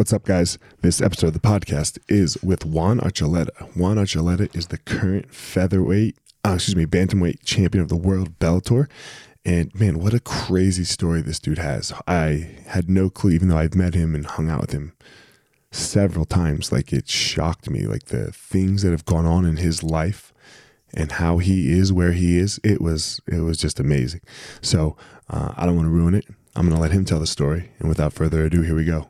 What's up, guys? This episode of the podcast is with Juan Archuleta. Juan Archuleta is the current featherweight, uh, excuse me, bantamweight champion of the world Bellator. And man, what a crazy story this dude has. I had no clue, even though I've met him and hung out with him several times. Like it shocked me, like the things that have gone on in his life and how he is where he is. It was it was just amazing. So uh, I don't want to ruin it. I'm going to let him tell the story. And without further ado, here we go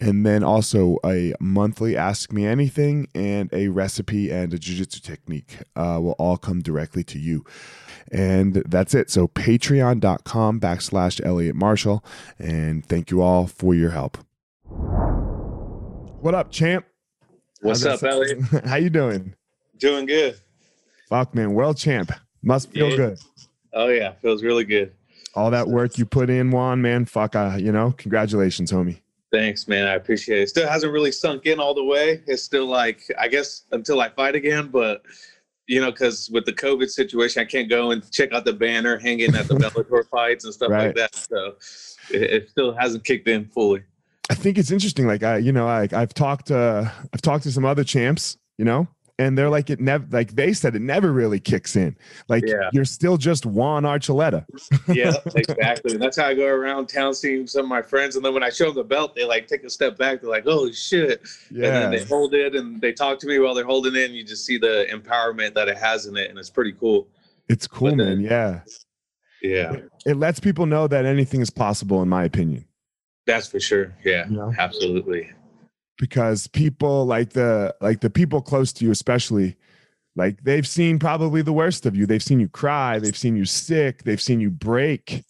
and then also a monthly ask me anything and a recipe and a jiu-jitsu technique uh, will all come directly to you. And that's it. So patreon.com backslash elliot marshall. And thank you all for your help. What up champ? What's up elliot? How you doing? Doing good. Fuck man. World champ. Must feel yeah. good. Oh yeah. Feels really good. All that work you put in juan man fuck uh, you know congratulations homie Thanks, man. I appreciate it. Still hasn't really sunk in all the way. It's still like, I guess, until I fight again. But, you know, because with the COVID situation, I can't go and check out the banner hanging at the Bellator fights and stuff right. like that. So it, it, still hasn't kicked in fully. I think it's interesting. Like, I, you know, I, I've talked, uh, I've talked to some other champs, you know, and they're like it never like they said it never really kicks in. Like yeah. you're still just juan archuleta. Yeah exactly. And that's how i go around town seeing some of my friends and then when i show them the belt they like take a step back. They're like oh shit. Yeah. and then they hold it and they talk to me while they're holding it and you just see the empowerment that it has in it and it's pretty cool. It's cool but man. Then, yeah. Yeah. It, it lets people know that anything is possible in my opinion. That's for sure. Yeah absolutely because people like the like the people close to you especially like they've seen probably the worst of you. They've seen you cry they've seen you sick they've seen you break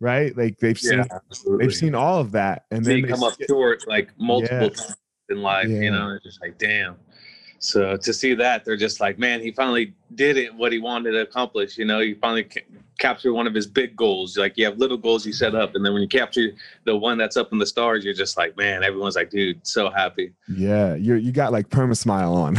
right? Like they've seen yeah, they've seen all of that and then they come up short like multiple yeah. times in life yeah. you know it's just like damn. So to see that they're just like man he finally did it what he wanted to accomplish you know? He finally capture one of his big goals. Like you have little goals you set up, and then when you capture the one that's up in the stars, you're just like, man, everyone's like, dude, so happy. Yeah, you you got like perma smile on.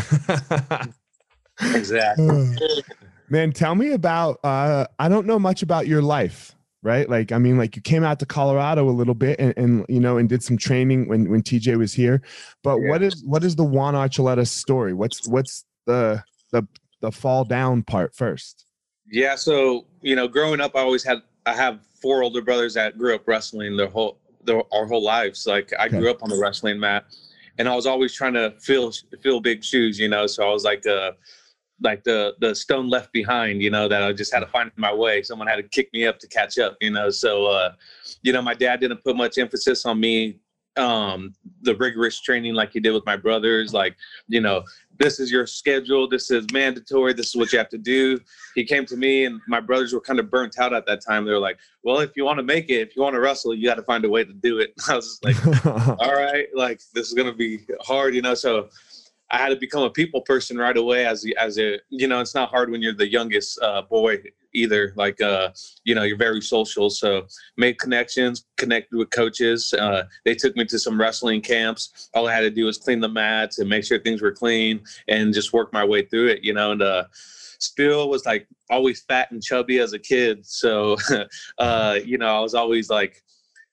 exactly. man, tell me about. Uh, I don't know much about your life. Right, like I mean, like you came out to Colorado a little bit, and, and you know, and did some training when when TJ was here. But yeah. what is what is the Juan Archuleta story? What's what's the the the fall down part first? Yeah, so you know, growing up, I always had I have four older brothers that grew up wrestling their whole their our whole lives. Like I okay. grew up on the wrestling mat, and I was always trying to fill fill big shoes, you know. So I was like uh like the the stone left behind, you know, that I just had to find my way. Someone had to kick me up to catch up, you know. So uh, you know, my dad didn't put much emphasis on me um the rigorous training like he did with my brothers like you know this is your schedule. This is mandatory. This is what you have to do. He came to me and my brothers were kind of burnt out at that time. They were like well if you want to make it if you want to wrestle you got to find a way to do it. I was like all right like this is going to be hard you know? So i had to become a people person right away as as a you know it's not hard when you're the youngest uh, boy either. Like, uh, you know, you're very social. So make connections, connect with coaches. Uh, they took me to some wrestling camps. All I had to do was clean the mats and make sure things were clean and just work my way through it, you know, and, uh, still was like always fat and chubby as a kid. So, uh, you know, I was always like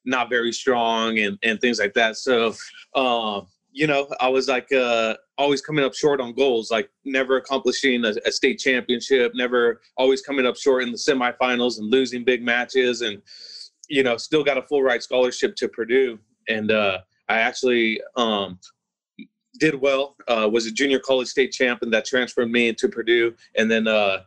not very strong and, and things like that. So, uh, you know, I was like uh, always coming up short on goals, like never accomplishing a, a, state championship, never always coming up short in the semifinals and losing big matches, and you know, still got a full ride scholarship to Purdue, and uh, I actually um, did well. Uh, was a junior college state champ, and that transferred me into Purdue, and then uh,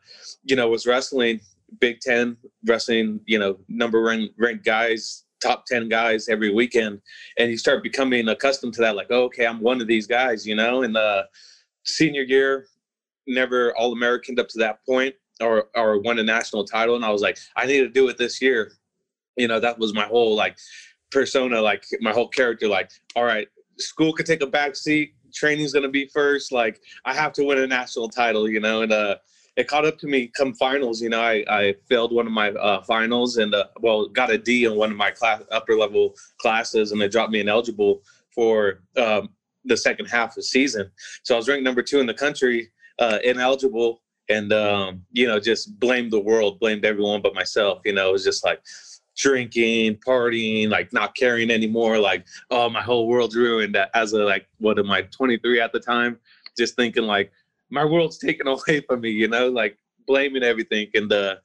you know was wrestling Big Ten wrestling, you know, number one ranked guys top 10 guys every weekend and you start becoming accustomed to that like oh, okay i'm one of these guys you know? And the senior year never all american up to that point or or won a national title and i was like i need to do it this year. You know that was my whole like persona like my whole character like all right school could take a back seat training's going to be first like i have to win a national title you know? And uh it caught up to me come finals. You know, I, I failed one of my uh, finals and uh, well got a D in one of my class upper level classes, and they dropped me ineligible for um, the second half of the season. So I was ranked number two in the country, uh, ineligible, and um, you know just blamed the world, blamed everyone but myself. You know, it was just like drinking, partying, like not caring anymore. Like, oh, my whole world's ruined. As a like, what am I, 23 at the time? Just thinking like, my world's taken away from me, you know, like blaming everything and uh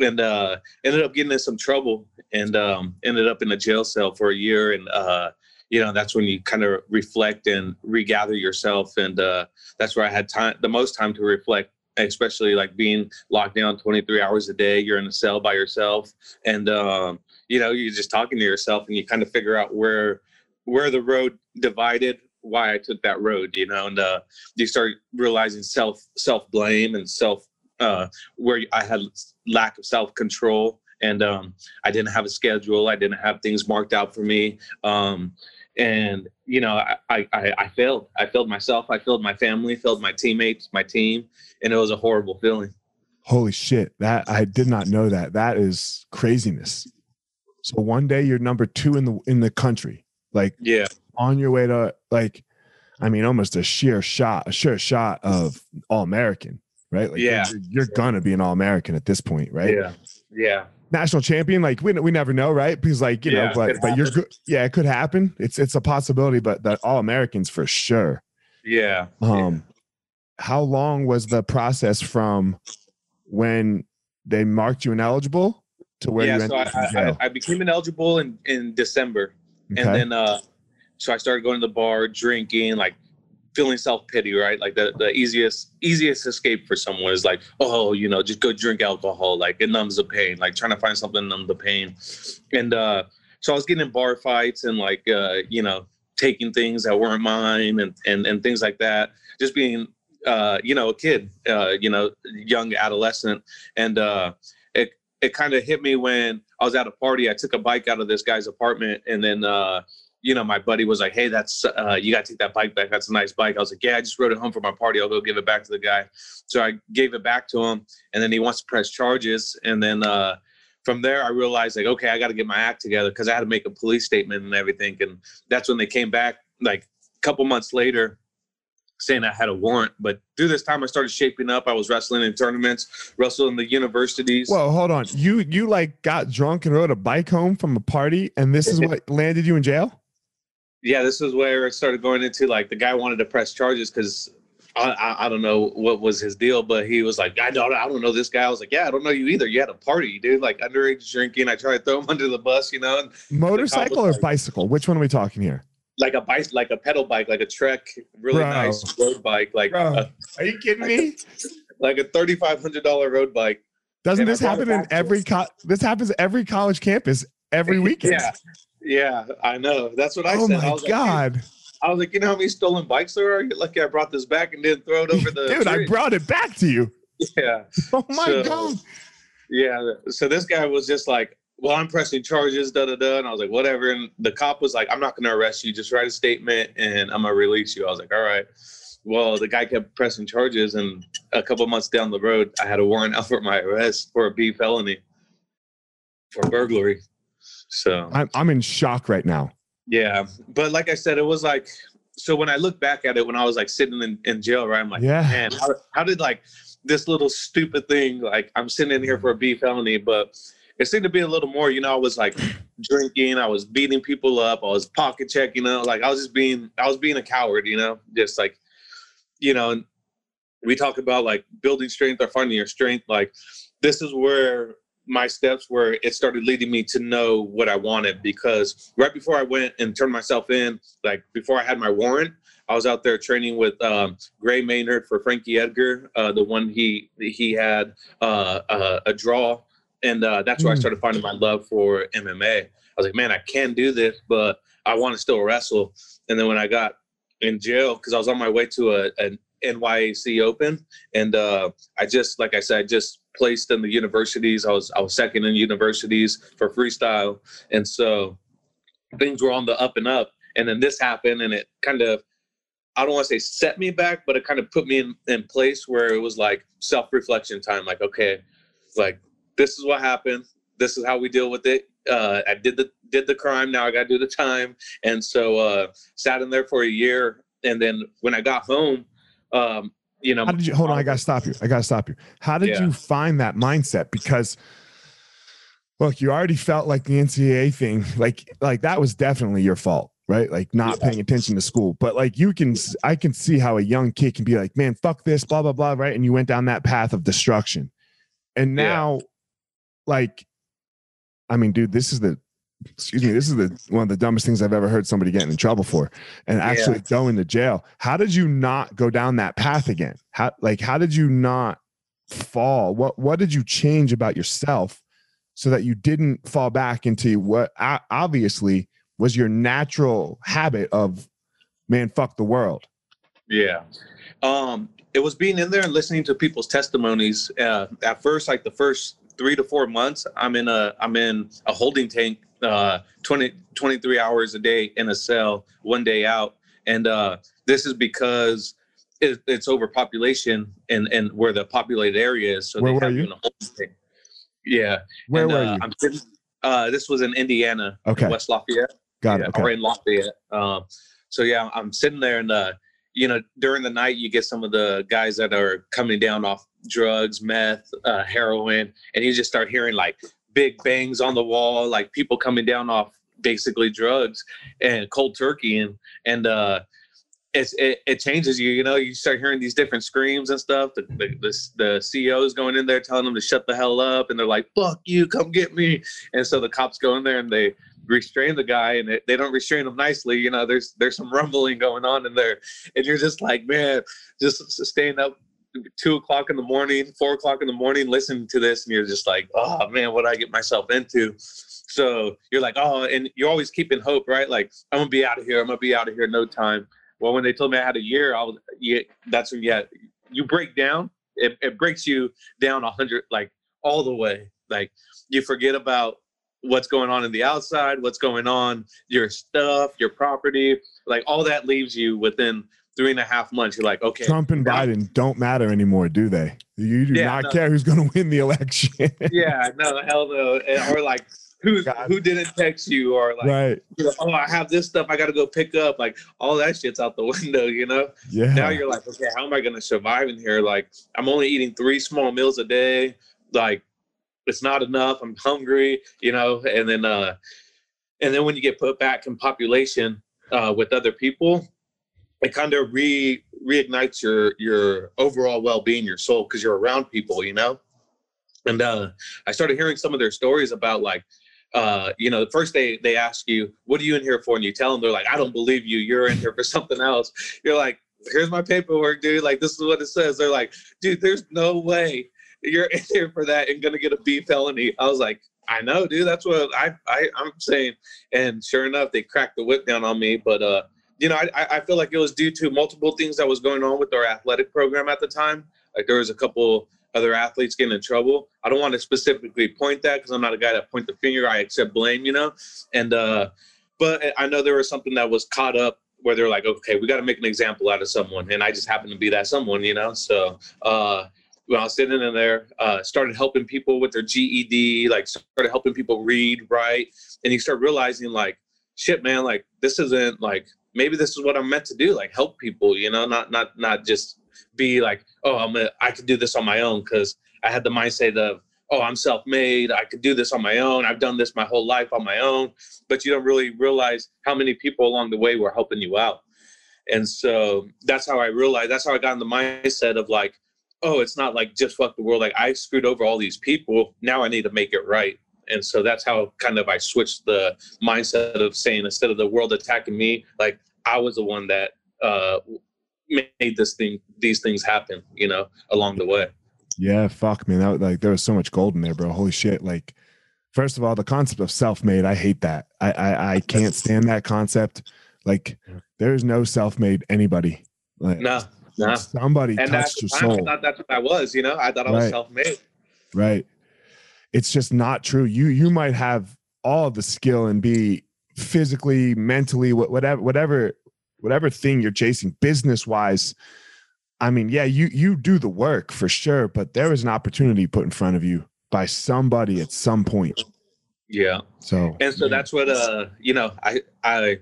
and uh ended up getting in some trouble and um ended up in a jail cell for a year. And uh you know that's when you kind of reflect and regather yourself. And uh that's where i had time the most time to reflect especially like being locked down 23 hours a day you're in a cell by yourself. And um you know you're just talking to yourself and you kind of figure out where where the road divided why I took that road, you know, and uh, you start realizing self self blame and self uh, where I had lack of self control and um, I didn't have a schedule. I didn't have things marked out for me. Um, and you know, I, I, I failed. I failed myself. I failed my family. Failed my teammates, my team, and it was a horrible feeling. Holy shit! That I did not know that. That is craziness. So one day you're number two in the in the country. Like yeah, on your way to like, I mean, almost a sheer shot, a sure shot of all American, right? Like, yeah, you're, you're gonna be an all American at this point, right? Yeah, yeah. National champion, like we we never know, right? Because like you yeah, know, but but you're good. Yeah, it could happen. It's it's a possibility, but the all Americans for sure. Yeah. Um, yeah. how long was the process from when they marked you ineligible to where yeah, you so I, I, I, became ineligible in in December, okay. and then uh so I started going to the bar, drinking, like feeling self pity, right? Like the, the easiest easiest escape for someone is like, oh, you know, just go drink alcohol. Like it numbs the pain. Like trying to find something to numb the pain. And uh, so I was getting in bar fights and like uh, you know taking things that weren't mine and and and things like that. Just being uh, you know a kid, uh, you know, young adolescent, and uh, it it kind of hit me when I was at a party. I took a bike out of this guy's apartment and then. You know, my buddy was like, "Hey, that's uh, you got to take that bike back. That's a nice bike." I was like, "Yeah, I just rode it home for my party. I'll go give it back to the guy." So I gave it back to him, and then he wants to press charges, and then uh, from there I realized like, okay, I got to get my act together because I had to make a police statement and everything, and that's when they came back like a couple months later saying I had a warrant. But through this time, I started shaping up. I was wrestling in tournaments, wrestling in the universities. Well, hold on. You you like got drunk and rode a bike home from a party, and this is what landed you in jail? Yeah, this is where it started going into like the guy wanted to press charges because I, I, I don't know what was his deal, but he was like, I don't I don't know this guy. I was like, yeah, I don't know you either. You had a party, dude, like underage drinking. I tried to throw him under the bus, you know. Motorcycle or like, bicycle? Which one are we talking here? Like a bike, like a pedal bike, like a Trek, really Bro. nice road bike. Like, a, are you kidding me? like a thirty five hundred dollar road bike. Doesn't and this happen in every co- this happens every college campus every weekend? yeah, yeah, I know. That's what I oh said. Oh my god. Like, I was like, you know how many stolen bikes there are? You're lucky I brought this back and didn't throw it over the. Dude, tree. I brought it back to you. Yeah. Oh my so, god. Yeah. So this guy was just like, well, I'm pressing charges, da da da. And I was like, whatever. And the cop was like, I'm not going to arrest you. Just write a statement and I'm going to release you. I was like, all right. Well, the guy kept pressing charges. And a couple months down the road, I had a warrant out for my arrest for a B felony for burglary. So I'm I'm in shock right now. Yeah, but like I said, it was like so when I look back at it when I was like sitting in, in jail, right? I'm like, yeah. man, how, how did like this little stupid thing like I'm sitting in here for a B felony, but it seemed to be a little more. You know, I was like drinking, I was beating people up, I was pocket checking. You know, like I was just being, I was being a coward. You know, just like, you know, and we talk about like building strength or finding your strength. Like this is where my steps where it started leading me to know what I wanted because right before I went and turned myself in, like before I had my warrant, I was out there training with um, Gray Maynard for Frankie Edgar, uh, the one he he had uh, uh, a draw, and uh, that's where mm. I started finding my love for MMA. I was like, man, I can do this, but I want to still wrestle. And then when I got in jail, because I was on my way to a, an NYAC Open, and uh, I just, like I said, just placed in the universities. I was I was second in universities for freestyle, and so things were on the up and up. And then this happened, and it kind of I don't want to say set me back, but it kind of put me in, in place where it was like self reflection time. Like, okay, like this is what happened. This is how we deal with it. Uh, I did the did the crime. Now I got to do the time. And so uh, sat in there for a year. And then when I got home, um, you know, how did you hold on? I got to stop you. I got to stop you. How did yeah. you find that mindset? Because look, you already felt like the NCAA thing, like like that was definitely your fault right? Like not yeah. paying attention to school. But like you can, I can see how a young kid can be like, man, fuck this, blah, blah, blah, right? And you went down that path of destruction. And now, yeah. like, I mean, dude, this is the, excuse me, this is the one of the dumbest things I've ever heard somebody getting in trouble for and actually yeah. going to jail. How did you not go down that path again? How, like, how did you not fall? What, what did you change about yourself so that you didn't fall back into what obviously was your natural habit of man fuck the world yeah um it was being in there and listening to people's testimonies uh, at first like the first three to four months i'm in a i'm in a holding tank uh 20 23 hours a day in a cell one day out and uh this is because it, it's overpopulation and and where the populated area is so where have you? a holding tank yeah where and, were uh, you I'm sitting, uh this was in indiana okay west lafayette Got yeah, it. Okay. Or in Lafayette. Um, so yeah, I'm sitting there and uh, you know, during the night you get some of the guys that are coming down off drugs, meth, uh, heroin, and you just start hearing like big bangs on the wall, like people coming down off basically drugs and cold turkey and and uh it's, it, it changes you, you know, you start hearing these different screams and stuff. The, the, the, the CEO's going in there telling them to shut the hell up. And they're like, fuck you, come get me. And so the cops go in there and they, restrain the guy and they don't restrain him nicely you know there's there's some rumbling going on in there and you're just like man just staying up two o'clock in the morning four o'clock in the morning listening to this and you're just like oh man what i get myself into? So you're like oh and you're always keeping hope right? Like i'm gonna be out of here. I'm gonna be out of here in no time. Well when they told me i had a year i was yeah that's when yeah you break down it, it breaks you down a hundred like all the way. Like you forget about what's going on in the outside, what's going on, your stuff, your property, like all that leaves you within three and a half months. You're like, okay. Trump and Biden don't matter anymore, do they? You do yeah, not no. care who's going to win the election. yeah, no, hell no. Or like, who who didn't text you or like right. You know, oh I have this stuff I gotta go pick up like all that shit's out the window you know yeah now you're like okay how am I gonna survive in here like I'm only eating three small meals a day like it's not enough. I'm hungry, you know, and then uh and then when you get put back in population uh with other people, it kind of re reignites your your overall well-being, your soul, because you're around people, you know. And uh I started hearing some of their stories about like uh, you know, the first they they ask you, "What are you in here for?" and you tell them, they're like, "I don't believe you. You're in here for something else." You're like, "Here's my paperwork, dude. Like, this is what it says." They're like, "Dude, there's no way you're in here for that and gonna get a B felony. I was like, I know, dude. That's what I, I I'm saying. And sure enough, they cracked the whip down on me. But uh, you know, I I feel like it was due to multiple things that was going on with our athletic program at the time. Like there was a couple other athletes getting in trouble. I don't want to specifically point that because I'm not a guy that point the finger. I accept blame, you know. And uh, but I know there was something that was caught up where they're like, okay, we got to make an example out of someone, and I just happened to be that someone, you know. So uh, when I was sitting in there, uh, started helping people with their GED, like started helping people read, write, and you start realizing like, shit, man, like this isn't like maybe this is what I'm meant to do, like help people, you know, not not not just be like, oh, I'm a, I can do this on my own because I had the mindset of oh, I'm self-made. I could do this on my own. I've done this my whole life on my own. But you don't really realize how many people along the way were helping you out. And so that's how I realized. That's how I got in the mindset of like, oh, it's not like just fuck the world. Like I screwed over all these people. Now I need to make it right. And so that's how kind of I switched the mindset of saying instead of the world attacking me, like I was the one that uh, made this thing, these things happen, you know, along the way. Yeah, fuck, man. That like there was so much gold in there, bro. Holy shit! Like, first of all, the concept of self-made, I hate that. I I, I can't stand that concept. Like, there's no self-made anybody. Like, no, no. Somebody and touched your soul. I thought that's what I was. You know, I thought I was right. self-made. Right. It's just not true. You you might have all the skill and be physically, mentally, whatever, whatever, whatever thing you're chasing, business wise I mean, yeah, you you do the work for sure, but there is an opportunity put in front of you by somebody at some point. Yeah. So and so yeah. that's what uh you know I I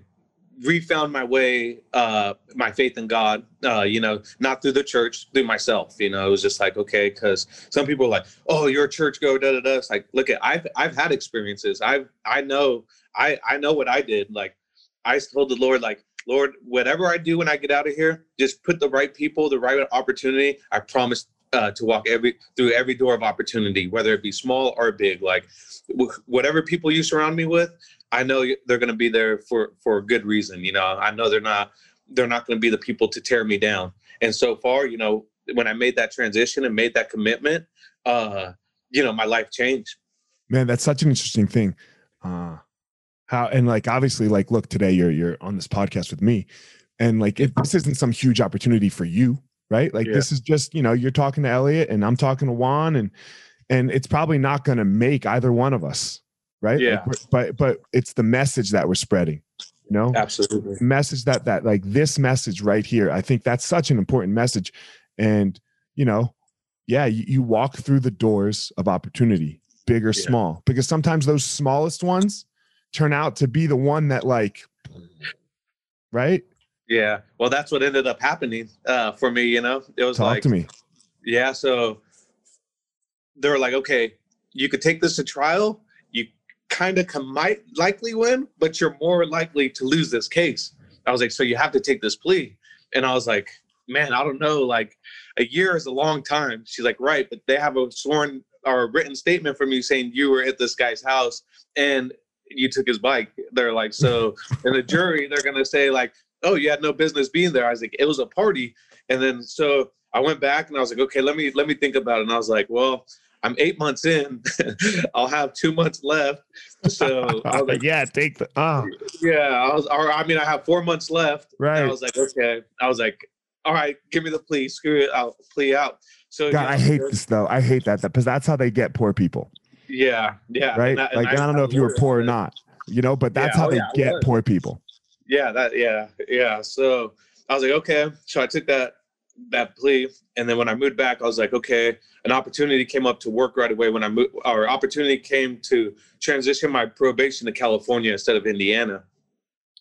refound my way uh my faith in God uh you know not through the church through myself you know it was just like okay because some people are like oh you're a church go da da da. It's like look at I've I've had experiences. I've I know I I know what I did. Like I told the Lord like Lord, whatever I do when I get out of here, just put the right people, the right opportunity. I promise uh, to walk every through every door of opportunity, whether it be small or big. Like whatever people you surround me with, I know they're going to be there for for a good reason. You know, I know they're not they're not going to be the people to tear me down. And so far, you know, when I made that transition and made that commitment, uh, you know, my life changed. Man, that's such an interesting thing. Uh, how and like obviously like look today you're you're on this podcast with me and like if this isn't some huge opportunity for you right? Like yeah. this is just you know you're talking to elliot and i'm talking to juan and and it's probably not going to make either one of us right? Yeah. like, but but it's the message that we're spreading you know? Absolutely. Message that that like this message right here i think that's such an important message. And you know yeah you, you walk through the doors of opportunity big or yeah. small because sometimes those smallest ones turn out to be the one that like right yeah. Well that's what ended up happening uh for me you know? It was talk like to me. Yeah so they were like okay you could take this to trial. You kind of might likely win but you're more likely to lose this case. I was like so you have to take this plea. And i was like man i don't know like a year is a long time. She's like right but they have a sworn or a written statement from you saying you were at this guy's house and you took his bike. They're like, so in the jury, they're gonna say like, oh, you had no business being there. I was like, it was a party. And then so I went back and I was like, okay, let me let me think about it. And I was like, well, I'm eight months in. I'll have two months left. So I was like, yeah, take the oh. Yeah, I was or I mean I have four months left. Right. I was like, okay. I was like, all right, give me the plea. Screw it. I'll plea out. So God, I hate this though. I hate that that because that's how they get poor people. Yeah, yeah. Right. like I, I, don't know if you were poor or not, you know, but that's yeah, how oh, they yeah, get poor people. Yeah, that yeah, yeah. So I was like, okay. So I took that that plea, and then when I moved back, I was like, okay. An opportunity came up to work right away when I moved. Our opportunity came to transition my probation to California instead of Indiana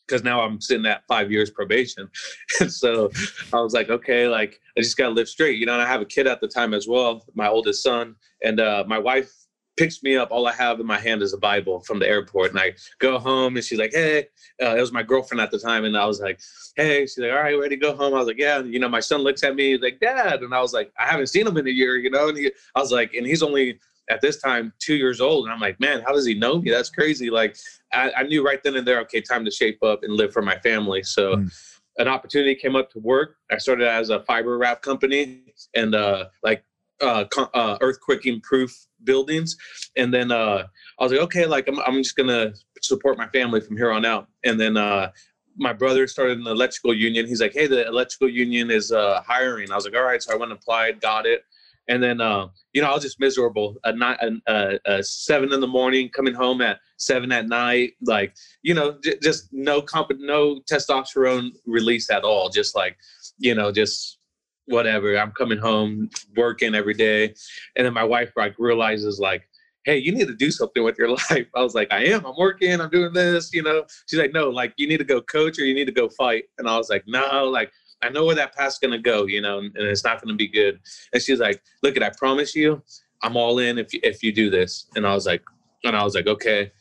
because now I'm sitting at five years probation. and so I was like, okay, like I just gotta live straight, you know. And I have a kid at the time as well, my oldest son, and uh, my wife picks me up. All I have in my hand is a Bible from the airport. And I go home and she's like, Hey, uh, it was my girlfriend at the time. And I was like, Hey, she's like, All right, ready to go home? I was like, Yeah. And, you know, my son looks at me, he's like, Dad. And I was like, I haven't seen him in a year, you know? And he, I was like, and he's only at this time two years old. And I'm like, Man, how does he know me? That's crazy. Like, I, I knew right then and there, okay, time to shape up and live for my family. So, mm. An opportunity came up to work. I started as a fiber wrap company, and uh, like uh, uh, earthquaking proof buildings. And then uh, I was like, okay, like I'm, I'm just gonna support my family from here on out. And then uh, my brother started an electrical union. He's like, hey, the electrical union is uh, hiring. I was like, all right. So I went and applied, got it. And then, uh, you know, I was just miserable. At night, uh, uh, seven in the morning, coming home at seven at night, like, you know, j- just no comp, no testosterone release at all. Just like, you know, just whatever. I'm coming home, working every day. And then my wife like realizes like, hey, you need to do something with your life. I was like, I am. I'm working. I'm doing this. You know. She's like, no, like you need to go coach or you need to go fight. And I was like, no, like I know where that path's gonna go. You know, and, and it's not gonna be good. And she's like, look, at I promise you. I'm all in if you, if you do this. And I was like, and I was like, okay.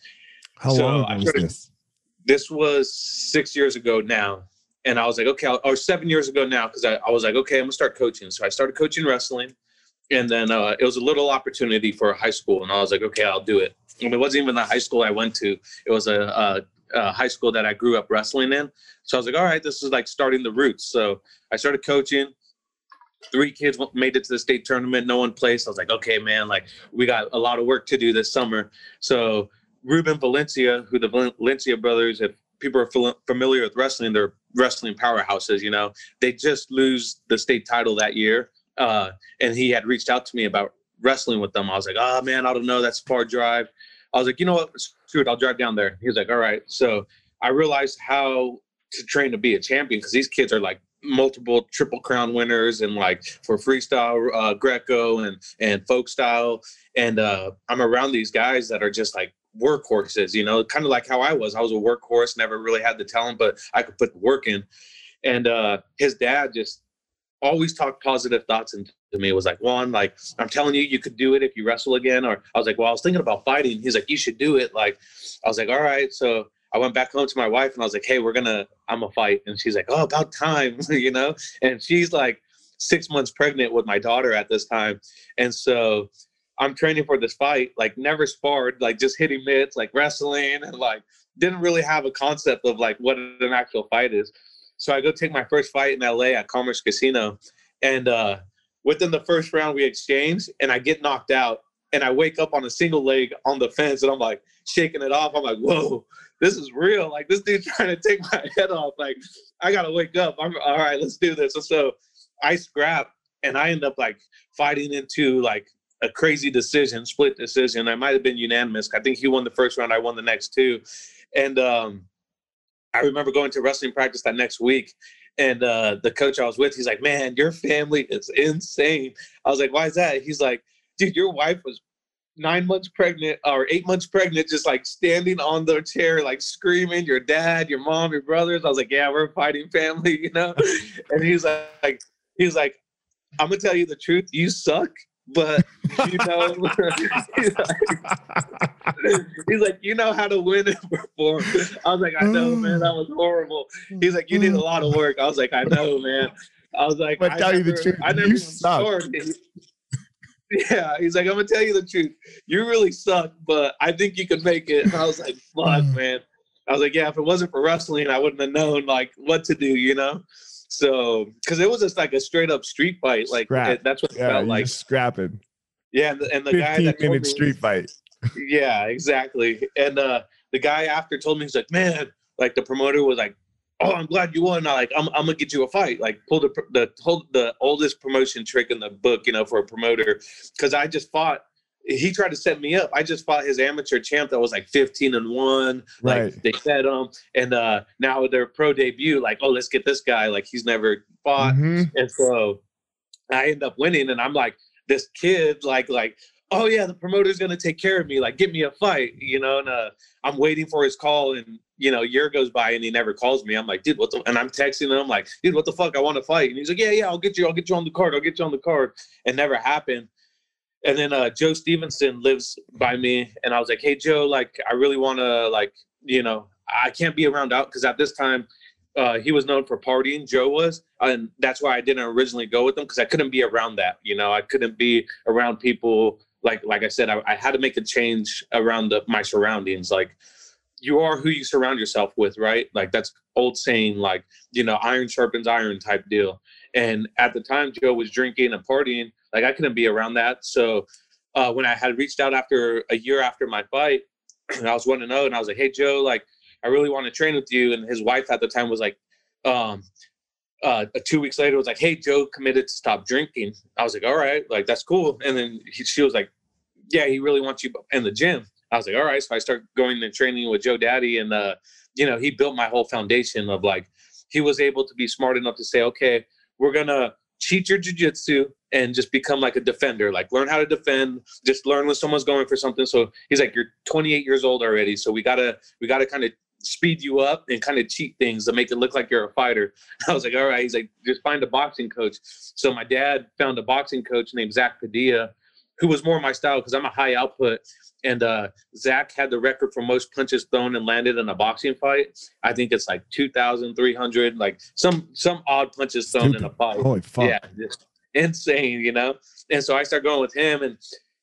How so long was this? This was six years ago now. And I was like, okay, or seven years ago now, because I, I was like, okay, I'm gonna start coaching. So I started coaching wrestling. And then uh, it was a little opportunity for high school. And I was like, okay, I'll do it. And it wasn't even the high school I went to. It was a, a uh, high school that I grew up wrestling in. So I was like, all right, this is like starting the roots. So I started coaching. Three kids made it to the state tournament. No one placed. I was like, okay, man, like we got a lot of work to do this summer. So Ruben Valencia, who the Valencia brothers, if people are familiar with wrestling, they're wrestling powerhouses. You know, they just lose the state title that year, uh, and he had reached out to me about wrestling with them. I was like, oh man, I don't know, that's far drive. I was like, you know what, screw it, I'll drive down there. He was like, all right. So I realized how to train to be a champion because these kids are like multiple triple crown winners and like for freestyle uh, greco and and folk style and uh, i'm around these guys that are just like workhorses you know kind of like how i was i was a workhorse never really had the talent but i could put work in and uh, his dad just always talked positive thoughts into me. It was like, Juan, like, I'm telling you, you could do it if you wrestle again. Or I was like, well, I was thinking about fighting. He's like, you should do it. Like, I was like, all right. So I went back home to my wife and I was like, hey, we're gonna, I'm a fight. And she's like, oh, about time, you know? And she's like six months pregnant with my daughter at this time. And so I'm training for this fight, like never sparred, like just hitting mitts, like wrestling, and like didn't really have a concept of like what an actual fight is. So I go take my first fight in LA at Commerce Casino, and uh, within the first round we exchange, and I get knocked out, and I wake up on a single leg on the fence, and I'm like shaking it off. I'm like, whoa, this is real. Like this dude's trying to take my head off. Like I gotta wake up. I'm all right. Let's do this. So, so I scrap, and I end up like fighting into like a crazy decision, split decision. I might have been unanimous. I think he won the first round. I won the next two, and um, I remember going to wrestling practice that next week, and uh, the coach I was with, he's like, "Man, your family is insane." I was like, "Why is that?" He's like, "Dude, your wife was nine months pregnant or eight months pregnant, just like standing on the chair, like screaming, your dad, your mom, your brothers. I was like, yeah, we're a fighting family, you know? and he's like, he's like, I'm gonna tell you the truth, you suck but you know, he's, like, he's like, you know how to win and perform. I was like, I know, man, that was horrible. He's like, you need a lot of work. I was like, I know, man. I was like, but tell never, you the truth, I never you suck. Yeah, he's like, I'm gonna tell you the truth. You really suck, but I think you can make it. And I was like, fuck, mm. man. I was like, yeah, if it wasn't for wrestling, I wouldn't have known like what to do, you know. So, because it was just like a straight up street fight, like it, that's what it yeah, felt like. Scrapping. Yeah, and the, and the guy that minute street fight. Yeah, exactly. And uh, the guy after told me he's like, man, like the promoter was like, oh, I'm glad you won. I like, I'm, I'm gonna get you a fight. Like, pull the the the oldest promotion trick in the book, you know, for a promoter, because I just fought he tried to set me up. I just fought his amateur champ that was like 15 and one. Right. Like they fed him. And uh now their pro debut, like, oh, let's get this guy. Like he's never fought. Mm-hmm. And so I end up winning. And I'm like, this kid, like, like, oh yeah, the promoter's gonna take care of me. Like, get me a fight, you know. And uh I'm waiting for his call and you know, year goes by and he never calls me. I'm like, dude, what the and I'm texting him like, dude, what the fuck? I want to fight. And he's like, Yeah, yeah, I'll get you, I'll get you on the card, I'll get you on the card. And never happened and then uh, Joe Stevenson lives by me, and I was like, "Hey, Joe, like, I really want to, like, you know, I can't be around out because at this time, uh, he was known for partying. Joe was, and that's why I didn't originally go with him because I couldn't be around that. You know, I couldn't be around people like, like I said, I, I had to make a change around the, my surroundings. Like, you are who you surround yourself with, right? Like that's old saying, like you know, iron sharpens iron type deal. And at the time, Joe was drinking and partying like I couldn't be around that. So uh, when I had reached out after a year after my fight, and I was one to know, and I was like, "Hey Joe, like I really want to train with you." And his wife at the time was like, um, uh, two weeks later was like, "Hey Joe committed to stop drinking." I was like, "All right, like that's cool." And then he, she was like, "Yeah, he really wants you in the gym." I was like, "All right." So I started going and training with Joe Daddy, and uh, you know, he built my whole foundation of like he was able to be smart enough to say, "Okay, we're gonna cheat your jujitsu and just become like a defender. Like learn how to defend. Just learn when someone's going for something. So he's like, you're 28 years old already, so we gotta we gotta kind of speed you up and kind of cheat things to make it look like you're a fighter. I was like, all right. He's like, just find a boxing coach. So my dad found a boxing coach named Zach Padilla, who was more my style because I'm a high output. And uh, Zach had the record for most punches thrown and landed in a boxing fight. I think it's like 2,300, like some some odd punches thrown in a fight. Holy fuck! Yeah, just insane, you know. And so I started going with him, and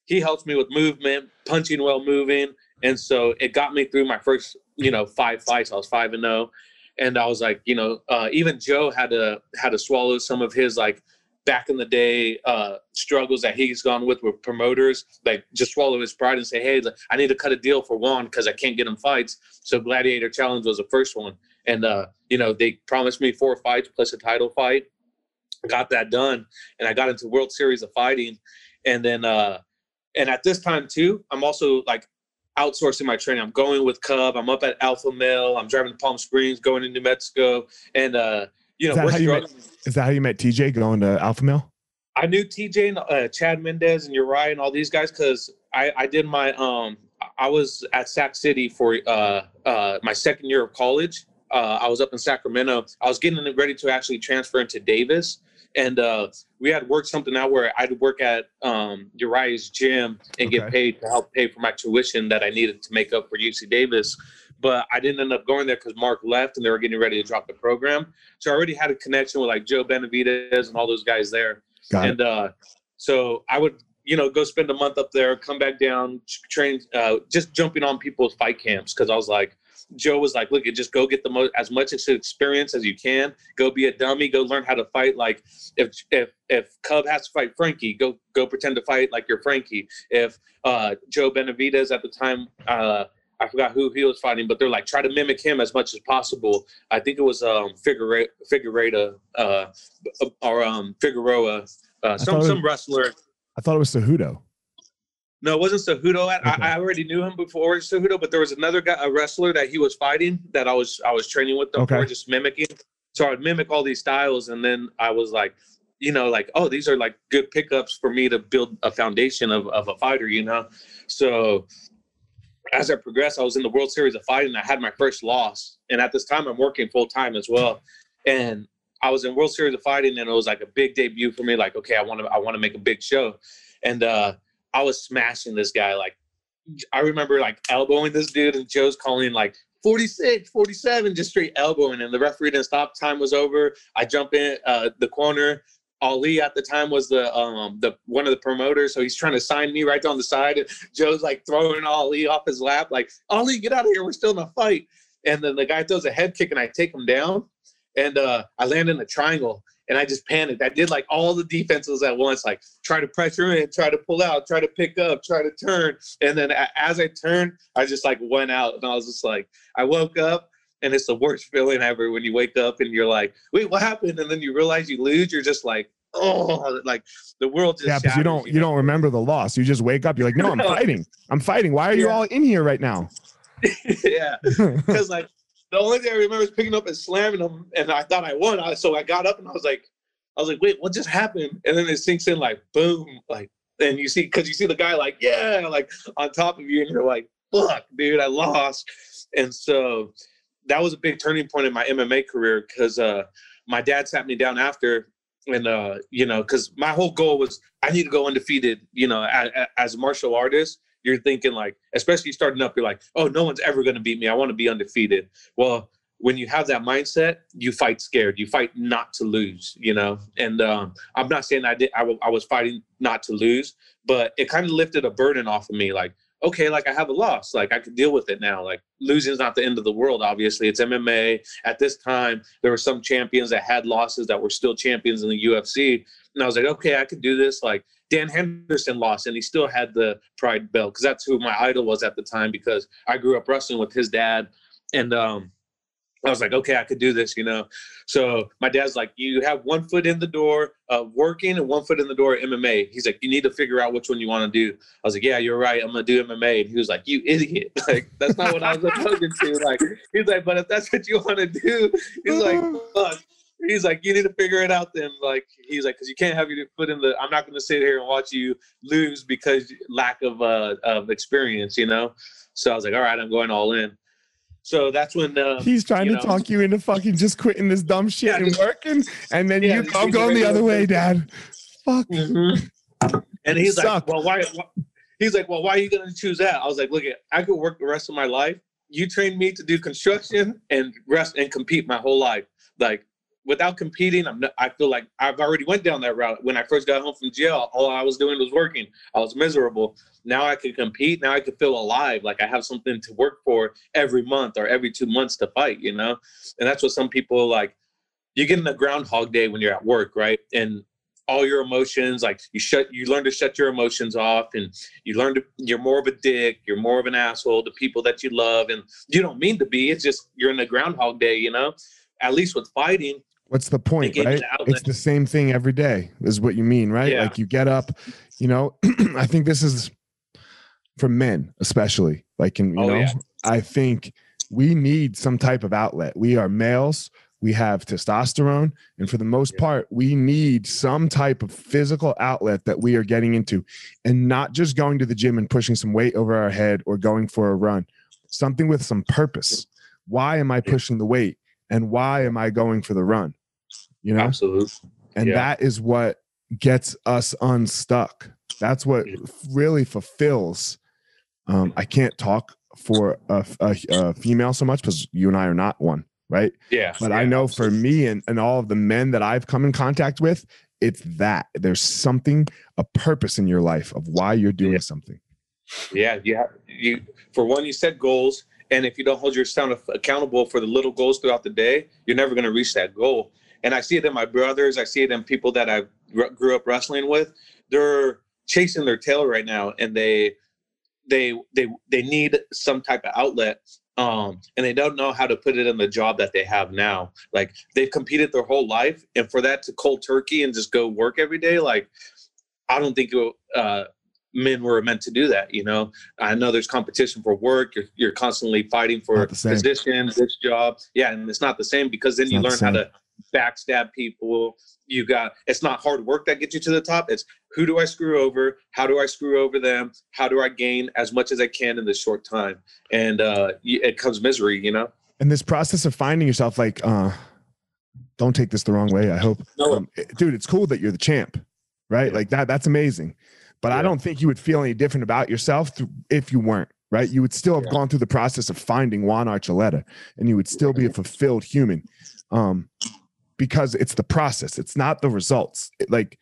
he helps me with movement, punching while moving, and so it got me through my first, you know, five fights. I was five and zero, oh. and I was like, you know, uh, even Joe had to had to swallow some of his like back in the day uh, struggles that he's gone with with promoters, like just swallow his pride and say, hey, I need to cut a deal for Juan because I can't get him fights. So Gladiator Challenge was the first one. And, uh, you know, they promised me four fights plus a title fight. got that done. And I got into World Series of Fighting. And then, uh, and at this time too, I'm also like outsourcing my training. I'm going with Cub. I'm up at Alpha Male. I'm driving to Palm Springs, going to New Mexico. And, uh, you know, is that, how you, met, is that how you met TJ going to Alpha Male? I knew TJ and uh, Chad Mendes and Urijah and all these guys because I, I did my um I was at Sac City for uh, uh, my second year of college. Uh, I was up in Sacramento. I was getting ready to actually transfer into Davis, and uh, we had worked something out where I'd work at um, Urijah's gym and okay. get paid to help pay for my tuition that I needed to make up for UC Davis but I didn't end up going there because Mark left and they were getting ready to drop the program. So I already had a connection with like Joe Benavidez and all those guys there. Got and uh, so I would, you know, go spend a month up there, come back down, train, uh, just jumping on people's fight camps because I was like, Joe was like, look, just go get the most as much experience as you can. Go be a dummy. Go learn how to fight. Like if if if Cub has to fight Frankie, go go pretend to fight like you're Frankie. If uh, Joe Benavidez at the time uh, I forgot who he was fighting, but they're like try to mimic him as much as possible. I think it was um Figueroa, Figueroa uh, or um Figueroa, uh, some some wrestler. I thought it was Cejudo. No, it wasn't Cejudo. Okay. I, I, already knew him before Cejudo, but there was another guy, a wrestler that he was fighting that I was I was training with them okay. for, just mimicking. So I'd mimic all these styles, and then I was like, you know, like, oh, these are like good pickups for me to build a foundation of, of a fighter, you know. So as I progressed, I was in the World Series of Fighting. I had my first loss, and at this time, I'm working full time as well. And I was in World Series of Fighting, and it was like a big debut for me. Like, okay, I want to, I want to make a big show, and uh, I was smashing this guy. Like, I remember like elbowing this dude, and Joe's calling like 46, 47, just straight elbowing, and the referee didn't stop. Time was over. I jump in uh, the corner. Ali at the time was the um the one of the promoters, so he's trying to sign me right down the side. And Joe's like throwing Ali off his lap, like Ali, get out of here, we're still in a fight. And then the guy throws a head kick, and I take him down, and uh, I land in a triangle, and I just panicked. I did like all the defenses at once, like try to pressure in, try to pull out, try to pick up, try to turn, and then as I turned, I just like went out, and I was just like, I woke up and it's the worst feeling ever when you wake up and you're like, wait, what happened? And then you realize you lose. You're just like, oh, like the world just yeah, because you don't you, know? don't remember the loss. You just wake up. You're like, no, I'm fighting. I'm fighting. Why are you all in here right now? yeah, because like the only thing I remember is picking up and slamming them, and I thought I won. I, so I got up and I was like, I was like, wait, what just happened? And then it sinks in like, boom, like, and you see, because you see the guy like, yeah, like on top of you, and you're like, fuck, dude, I lost. And so that was a big turning point in my MMA career because uh, my dad sat me down after and uh, you know, because my whole goal was I need to go undefeated. You know, as, as, a martial artist, you're thinking like, especially starting up, you're like, oh, no one's ever going to beat me. I want to be undefeated. Well, when you have that mindset, you fight scared. You fight not to lose. You know, and um, I'm not saying I did. I, w- I was fighting not to lose, but it kind of lifted a burden off of me. Like, okay, like I have a loss, like I could deal with it now. Like losing is not the end of the world. Obviously, it's MMA. At this time, there were some champions that had losses that were still champions in the UFC, and I was like, okay, I could do this. Like Dan Henderson lost, and he still had the Pride belt because that's who my idol was at the time. Because I grew up wrestling with his dad, and um, I was like, okay, I could do this, you know. So my dad's like, you have one foot in the door of working and one foot in the door of MMA. He's like, you need to figure out which one you want to do. I was like, yeah, you're right. I'm gonna do MMA. And he was like, you idiot. Like that's not what I was talking to. Like he's like, but if that's what you want to do, he's like, fuck. He's like, you need to figure it out then. Like he's like, because you can't have your foot in the. I'm not gonna sit here and watch you lose because lack of uh of experience, you know. So I was like, all right, I'm going all in. So that's when uh, he's trying to know, talk you into fucking just quitting this dumb shit yeah, and working, and then yeah, you, I'm going the other way, Dad. Fuck. Mm-hmm. And he's like, well, why, why? He's like, well, why are you going to choose that? I was like, look, at, I could work the rest of my life. You trained me to do construction and rest and compete my whole life. Like without competing, I'm not, I feel like I've already went down that route. When I first got home from jail, all I was doing was working. I was miserable. Now I can compete. Now I can feel alive. Like I have something to work for every month or every two months to fight, you know? And that's what some people like. You get in a groundhog day when you're at work, right? And all your emotions, like you shut, you learn to shut your emotions off and you learn to, you're more of a dick. You're more of an asshole to people that you love. And you don't mean to be, it's just, you're in a groundhog day, you know? At least with fighting, What's the point, right? It's the same thing every day, is what you mean, right? Yeah. Like you get up, you know. I think this is for men, especially. Like, in, you oh, know, yeah. I think we need some type of outlet. We are males. We have testosterone, and for the most yeah. part, we need some type of physical outlet that we are getting into, and not just going to the gym and pushing some weight over our head or going for a run. Something with some purpose. Why am I pushing the weight? and why am I going for the run? You know, absolutely. And yeah. that is what gets us unstuck. That's what really fulfills. Um, I can't talk for a, a, a female so much because you and I are not one, right? Yeah. But yeah, I know for me and, and all of the men that I've come in contact with, it's that there's something, a purpose in your life of why you're doing yeah. something. Yeah, Yeah. you for one, you set goals, and if you don't hold yourself accountable for the little goals throughout the day, you're never going to reach that goal. And I see it in my brothers. I see it in people that I grew up wrestling with. They're chasing their tail right now, and they they they they need some type of outlet um, and they don't know how to put it in the job that they have now. Like they've competed their whole life, and for that to cold turkey and just go work every day, like I don't think it, uh, men were meant to do that. You know, I know there's competition for work. You're, you're constantly fighting for position, this job. Yeah, and it's not the same because then it's you learn how to backstab people. You got it's not hard work that gets you to the top. It's who do I screw over? How do I screw over them? How do I gain as much as I can in this short time? And uh, it comes misery, you know. And this process of finding yourself, like, uh, don't take this the wrong way. I hope, no. um, dude. It's cool that you're the champ, right? Yeah. Like that. That's amazing. But yeah. I don't think you would feel any different about yourself if you weren't, right? You would still have yeah. gone through the process of finding Juan Archuleta and you would still be a fulfilled human um, because it's the process, it's not the results. It, like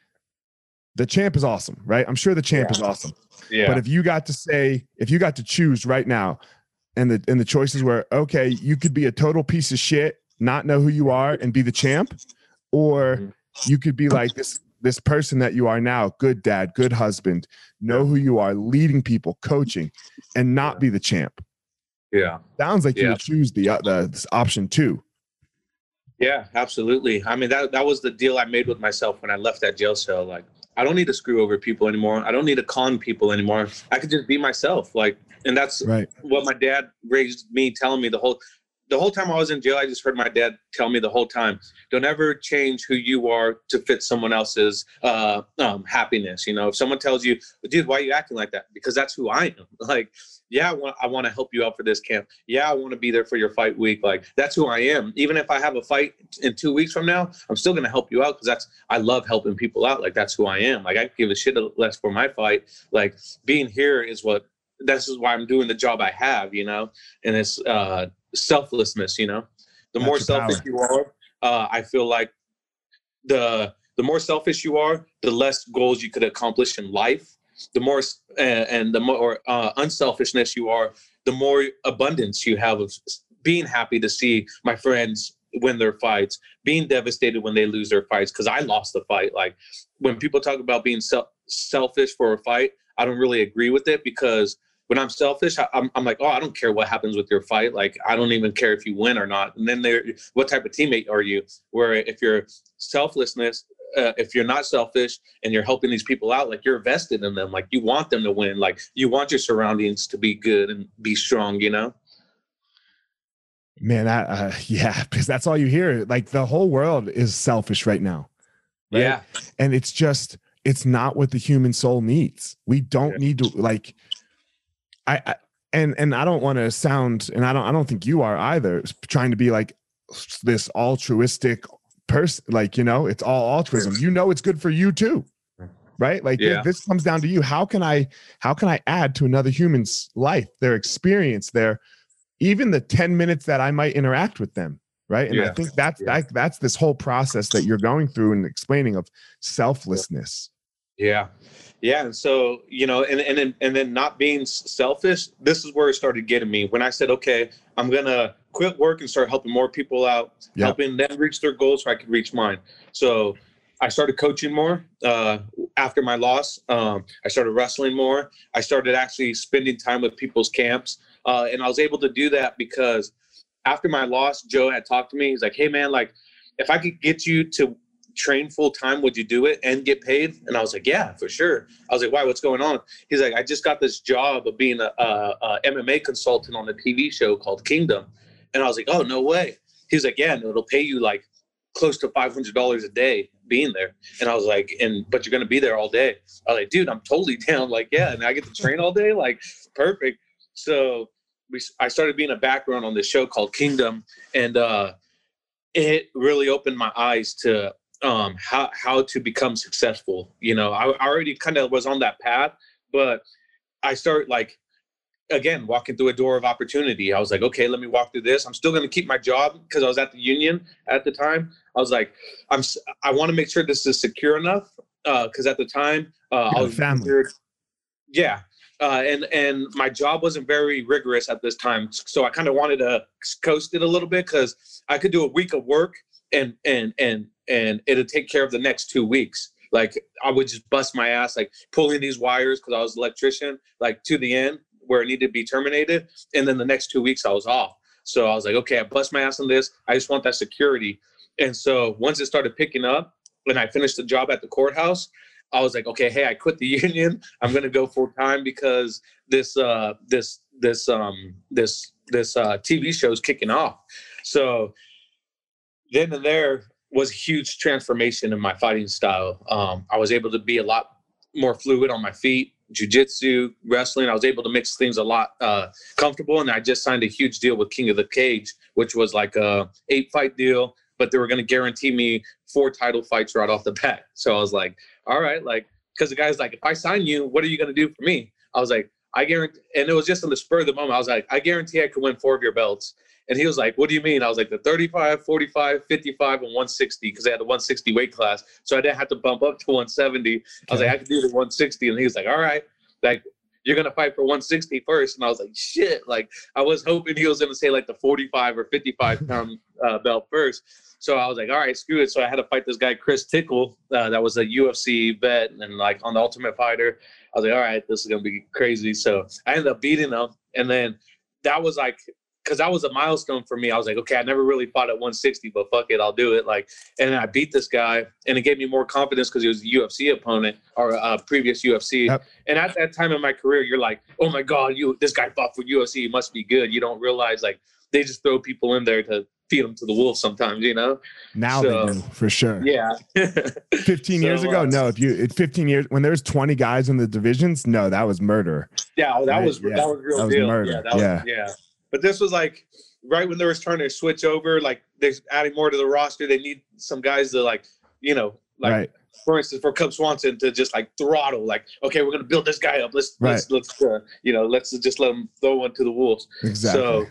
the champ is awesome, right? I'm sure the champ yeah. is awesome. Yeah. But if you got to say, if you got to choose right now, and the and the choices were okay, you could be a total piece of shit, not know who you are, and be the champ, or mm-hmm. you could be like this this person that you are now good dad good husband know who you are leading people coaching and not be the champ yeah sounds like yeah. you would choose the, uh, the option two yeah absolutely i mean that, that was the deal i made with myself when i left that jail cell like i don't need to screw over people anymore i don't need to con people anymore i could just be myself like and that's right. what my dad raised me telling me the whole the whole time I was in jail, I just heard my dad tell me the whole time, don't ever change who you are to fit someone else's uh, um, happiness. You know, if someone tells you, dude, why are you acting like that? Because that's who I am. Like, yeah, I want, I want to help you out for this camp. Yeah, I want to be there for your fight week. Like, that's who I am. Even if I have a fight in two weeks from now, I'm still going to help you out because that's, I love helping people out. Like, that's who I am. Like, I give a shit less for my fight. Like, being here is what, this is why I'm doing the job I have, you know, and it's, uh, selflessness you know the That's more selfish power. you are uh, i feel like the the more selfish you are the less goals you could accomplish in life the more uh, and the more uh, unselfishness you are the more abundance you have of being happy to see my friends win their fights being devastated when they lose their fights because i lost the fight like when people talk about being self selfish for a fight i don't really agree with it because when I'm selfish, I, am I'm like, oh, I don't care what happens with your fight. Like, I don't even care if you win or not. And then there, what type of teammate are you? Where if you're selflessness, uh, if you're not selfish and you're helping these people out, like you're vested in them, like you want them to win, like you want your surroundings to be good and be strong, you know? Man, I, uh, yeah, because that's all you hear. Like the whole world is selfish right now. Right? Yeah. And it's just, it's not what the human soul needs. We don't yeah. need to like I, I and and I don't want to sound, and I don't I don't think you are either, trying to be like this altruistic person. Like you know, it's all altruism. You know, it's good for you too. right? Like yeah. this, comes down to you. How can I how can I add to another human's life, their experience, their even the 10 minutes that I might interact with them, right? And yeah. I think that's yeah. that, that's this whole process that you're going through and explaining of selflessness. Yeah. Yeah, and so you know, and and then and then not being selfish. This is where it started getting me when I said, okay, I'm gonna quit work and start helping more people out, yep. helping them reach their goals so I could reach mine. So I started coaching more uh, after my loss. Um, I started wrestling more. I started actually spending time with people's camps, uh, and I was able to do that because after my loss, Joe had talked to me. He's like, "Hey, man, like if I could get you to train full time, would you do it and get paid? And I was like, yeah, for sure. I was like, why? What's going on? He's like, I just got this job of being a, a, a MMA consultant on a TV show called Kingdom. And I was like, oh, no way. He's like, yeah, no, it'll pay you like close to $500 a day being there. And I was like, and, but you're going to be there all day. I was like, dude, I'm totally down. Like, yeah. And I get to train all day. Like, perfect. So we, I started being a background on this show called Kingdom. And, uh, it really opened my eyes to um, how how to become successful. You know, I, I already kind of was on that path, but I start like again walking through a door of opportunity. I was like, okay, let me walk through this. I'm still going to keep my job because I was at the union at the time. I was like, I'm I want to make sure this is secure enough because uh, at the time uh, I was family. Yeah, uh, and and my job wasn't very rigorous at this time, so I kind of wanted to coast it a little bit because I could do a week of work and and and and it'll take care of the next two weeks. Like I would just bust my ass, like pulling these wires because I was electrician, like to the end where it needed to be terminated. And then the next two weeks I was off. So I was like, okay, I bust my ass on this. I just want that security. And so once it started picking up and I finished the job at the courthouse, I was like, okay, hey, I quit the union. I'm gonna go full time because this uh this this um this this uh TV show is kicking off. So then and there, was a huge transformation in my fighting style. Um, I was able to be a lot more fluid on my feet, jujitsu, wrestling. I was able to mix things a lot uh, comfortable, and I just signed a huge deal with King of the Cage, which was like a eight fight deal, but they were going to guarantee me four title fights right off the bat. So I was like, all right, like because the guy's like, if I sign you, what are you going to do for me? I was like, I guarantee, and it was just in the spur of the moment. I was like, I guarantee I could win four of your belts. And he was like, What do you mean? I was like, The 35, 45, 55, and 160, because they had a 160 weight class. So I didn't have to bump up to 170. I was like, I could do the 160. And he was like, All right. Like, you're gonna fight for 160 first. And I was like, shit. Like I was hoping he was gonna say like the 45 or 55 pound uh, belt first. So I was like, all right, screw it. So I had to fight this guy Chris Tickle, uh, that was a UFC vet and like on the Ultimate Fighter. I was like, all right, this is gonna be crazy. So I ended up beating him, and then that was like because that was a milestone for me. I was like, okay, I never really fought at 160, but fuck it, I'll do it. Like, and I beat this guy, and it gave me more confidence because he was a UFC opponent or a previous UFC. Yep. And at that time in my career, you're like, oh my god, you this guy fought for UFC, he must be good. You don't realize like they just throw people in there to feed them to the wolves sometimes, you know. Now so, they do for sure. Yeah. 15 so, years ago, uh, no. If you 15 years when there's 20 guys in the divisions, no, that was murder. Yeah, that right? was yeah. that was real that was deal. Murder. Yeah, yeah. Was, yeah. But this was like right when they was trying to switch over, like they're adding more to the roster. They need some guys to like, you know, like right. for instance, for Cub Swanson to just like throttle, like, okay, we're gonna build this guy up. Let's right. let's let's uh, you know, let's just let him throw one to the wolves. Exactly. So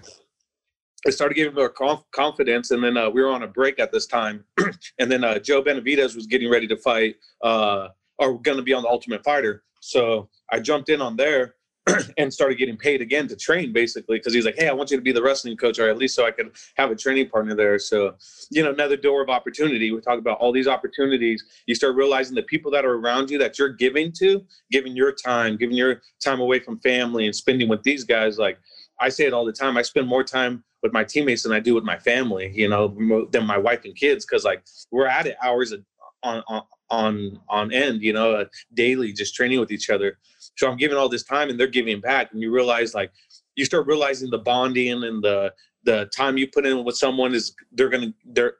it started giving more conf- confidence, and then uh, we were on a break at this time, and then uh, Joe Benavidez was getting ready to fight, uh, or going to be on the Ultimate Fighter. So I jumped in on there, and started getting paid again to train basically because he's like hey i want you to be the wrestling coach or at least so i can have a training partner there. So you know another door of opportunity. We talk about all these opportunities. You start realizing the people that are around you that you're giving to giving your time giving your time away from family and spending with these guys like i say it all the time i spend more time with my teammates than i do with my family you know than my wife and kids because like we're at it hours on on on on end you know daily just training with each other so I'm giving all this time and they're giving back. And you realize like you start realizing the bonding and the the time you put in with someone is they're gonna they're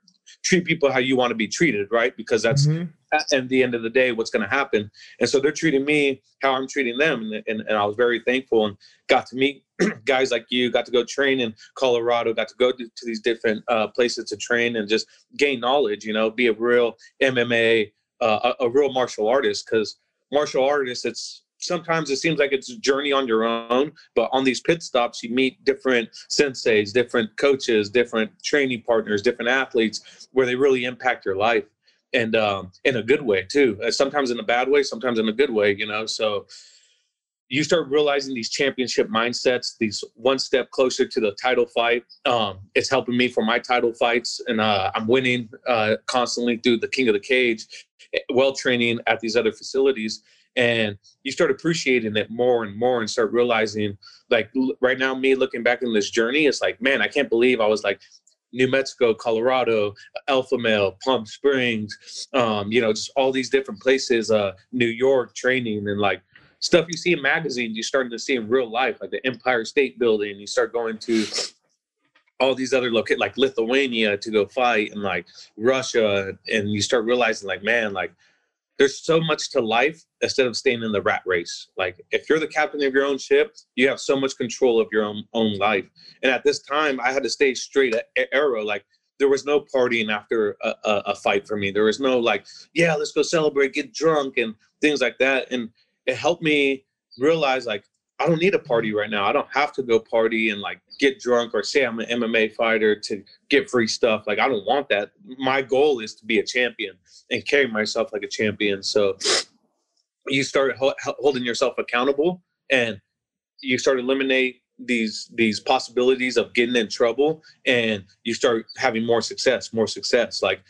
treat people how you want to be treated, right? Because that's mm-hmm. At the end of the day what's gonna happen. And so they're treating me how I'm treating them. And, and, and I was very thankful and got to meet guys like you, got to go train in Colorado, got to go to, to these different uh, places to train and just gain knowledge, you know, be a real MMA, uh, a, a real martial artist. Cause martial artist, it's sometimes it seems like it's a journey on your own, but on these pit stops, you meet different senseis, different coaches, different training partners, different athletes where they really impact your life and um, in a good way too. Uh, sometimes in a bad way, sometimes in a good way, you know. So you start realizing these championship mindsets, these one step closer to the title fight. Um, it's helping me for my title fights, and uh, I'm winning uh, constantly through the King of the Cage, eh, well training at these other facilities. And you start appreciating it more and more, and start realizing, like right now, me looking back in this journey, it's like, man, I can't believe I was like New Mexico, Colorado, Alpha Male, Palm Springs, um, you know, just all these different places, uh, New York training and like stuff you see in magazines, you're starting to see in real life, like the Empire State Building. You start going to all these other locations, like Lithuania, to go fight, and like Russia, and you start realizing, like, man, like there's so much to life instead of staying in the rat race. Like if you're the captain of your own ship, you have so much control of your own own life. And at this time, I had to stay straight at arrow. Like there was no partying after a, a, a, fight for me. There was no like, yeah, let's go celebrate, get drunk, and things like that. And it helped me realize like I don't need a party right now. I don't have to go party and like get drunk or say I'm an MMA fighter to get free stuff. Like I don't want that. My goal is to be a champion and carry myself like a champion. So you start ho- holding yourself accountable and you start eliminate these these possibilities of getting in trouble and you start having more success more success like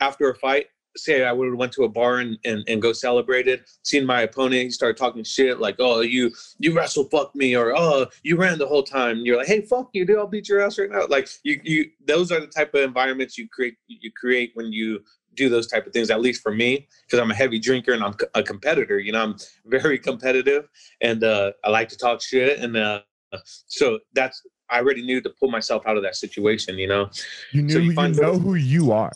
after a fight say I would have went to a bar and, and, and go celebrated, seen my opponent, he started talking shit like, oh, you you wrestle fuck me, or oh, you ran the whole time. And you're like, hey, fuck you, dude, I'll beat your ass right now. Like you you those are the type of environments you create you create when you do those type of things, at least for me, because I'm a heavy drinker and I'm a competitor, you know, I'm very competitive and uh, I like to talk shit. And uh, so that's I already knew to pull myself out of that situation, you know. You knew so you, you know who you are.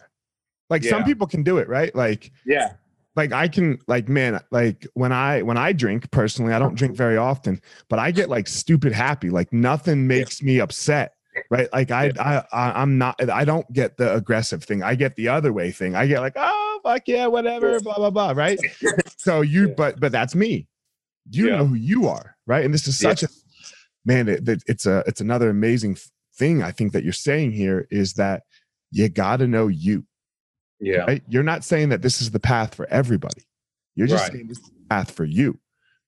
Like yeah. some people can do it, right? Like yeah. Like I can like man, like when I when I drink personally, I don't drink very often, but I get like stupid happy. Like nothing makes yeah. me upset. Right. Like I, I I I'm not I don't get the aggressive thing. I get the other way thing. I get like, oh fuck yeah, whatever, blah, blah, blah. Right. so you but but that's me. You know who you are, right? And this is such a man, it, it, it's a it's another amazing thing I think that you're saying here is that you got to know you yeah. Right? You're not saying that this is the path for everybody. You're just right. saying this is the path for you.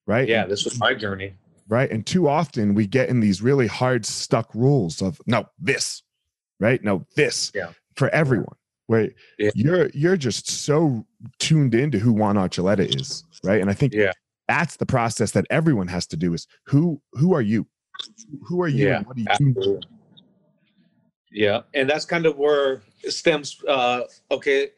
Right. Yeah. This was my journey. Right. And too often we get in these really hard stuck rules of no, this, right? No, this yeah. for everyone. Where yeah. you're you're just so tuned into who Juan Archuleta is, right? And I think yeah. that's the process that everyone has to do is who who are you? Who are you yeah, what do you absolutely. Yeah, and that's kind of where stems. Uh, okay,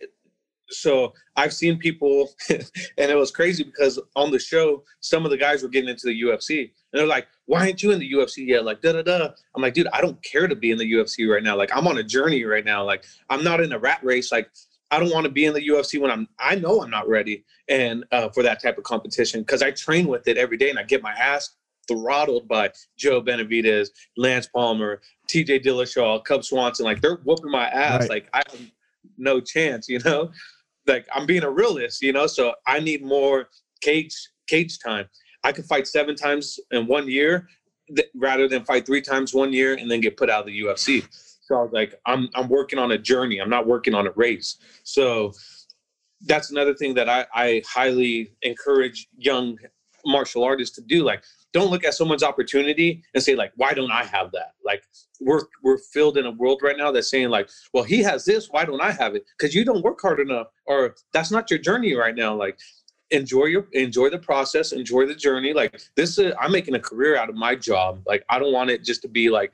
so I've seen people, and it was crazy because on the show, some of the guys were getting into the UFC, and they're like, "Why aren't you in the UFC yet?" Like, da da da. I'm like, dude, I don't care to be in the UFC right now. Like, I'm on a journey right now. Like, I'm not in a rat race. Like, I don't want to be in the UFC when I'm. I know I'm not ready, and uh, for that type of competition because I train with it every day, and I get my ass throttled by Joe Benavidez, Lance Palmer, TJ Dillashaw, Cub Swanson. Like they're whooping my ass. Right. Like I have no chance, you know. Like I'm being a realist, you know. So I need more cage cage time. I could fight seven times in one year th- rather than fight three times one year and then get put out of the UFC. So I was like, I'm I'm working on a journey. I'm not working on a race. So that's another thing that I, I highly encourage young martial artists to do. Like don't look at someone's opportunity and say like why don't i have that? Like we're we're filled in a world right now that's saying like well he has this why don't i have it? Because you don't work hard enough or that's not your journey right now. Like enjoy your enjoy the process enjoy the journey. Like this is i'm making a career out of my job. Like i don't want it just to be like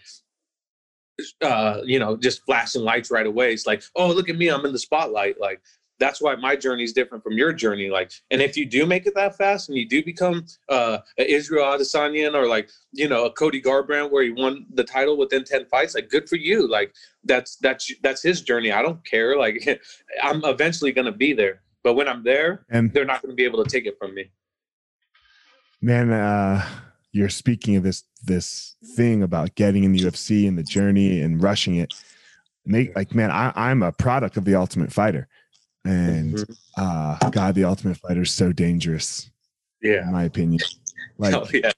uh you know just flashing lights right away. It's like oh look at me i'm in the spotlight. Like that's why my journey is different from your journey. Like, and if you do make it that fast and you do become uh, an Israel Adesanya or like, you know, a Cody Garbrandt where he won the title within 10 fights, like good for you. Like that's, that's, that's his journey. I don't care. Like I'm eventually going to be there, but when I'm there and they're not going to be able to take it from me. Man, uh, you're speaking of this, this thing about getting in the UFC and the journey and rushing it. Make like, man, I, I'm a product of the ultimate fighter and mm-hmm. uh god the ultimate fighter is so dangerous Yeah. In my opinion. Like oh, yeah.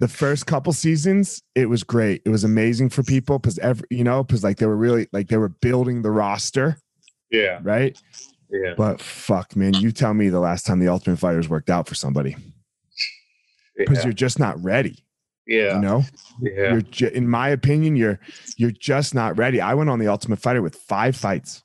the first couple seasons, it was great. It was amazing for people because every you know, because like they were really like they were building the roster, Yeah. right? Yeah. But fuck, man, you tell me the last time the Ultimate Fighters worked out for somebody because Yeah. you're just not ready. Yeah. You know, Yeah. you're ju- in my opinion, you're you're just not ready. I went on the Ultimate Fighter with five fights,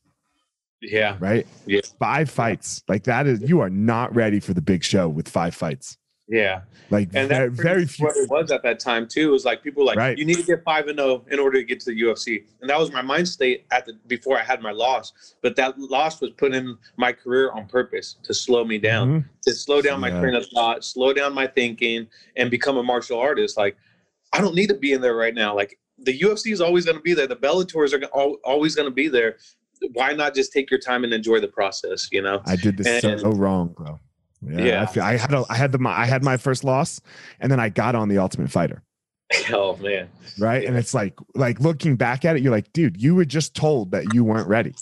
Yeah. right? Yeah. Five fights. Like that is you are not ready for the big show with five fights. Yeah. Like And very, that's very very few. what it was at that time too. Was like people were like Right. you need to get five and zero in order to get to the UFC, and that was my mind state at the before I had my loss. But that loss was put in my career on purpose to slow me down, Mhm. to slow down my Yeah. train of thought, slow down my thinking, and become a martial artist. Like I don't need to be in there right now. Like the UFC is always going to be there. The Bellators are always going to be there. Why not just take your time and enjoy the process? You know? I did this And- so wrong, bro. Yeah, I, Yeah. feel, I had a, I had the I had my first loss, and then I got on the Ultimate Fighter, oh man. right? And it's like like looking back at it, you're like, dude, you were just told that you weren't ready,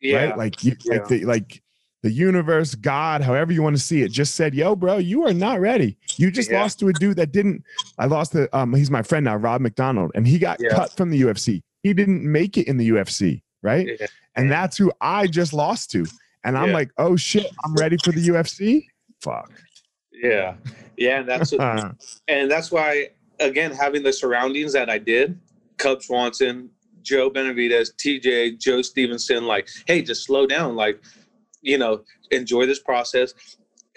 Yeah. right? Like you, Yeah. like the like the universe, God, however you want to see it, just said, yo, bro, you are not ready. You just Yeah. lost to a dude that didn't. I lost the um, he's my friend now, Rob McDonald, and he got Yeah. cut from the UFC. He didn't make it in the UFC, right? Yeah. And that's who I just lost to. And I'm Yeah. like, oh shit, I'm ready for the UFC. Fuck. Yeah. Yeah. And that's and that's why again having the surroundings that I did, Cub Swanson, Joe Benavidez, TJ, Joe Stevenson, like, hey, just slow down, like, you know, enjoy this process.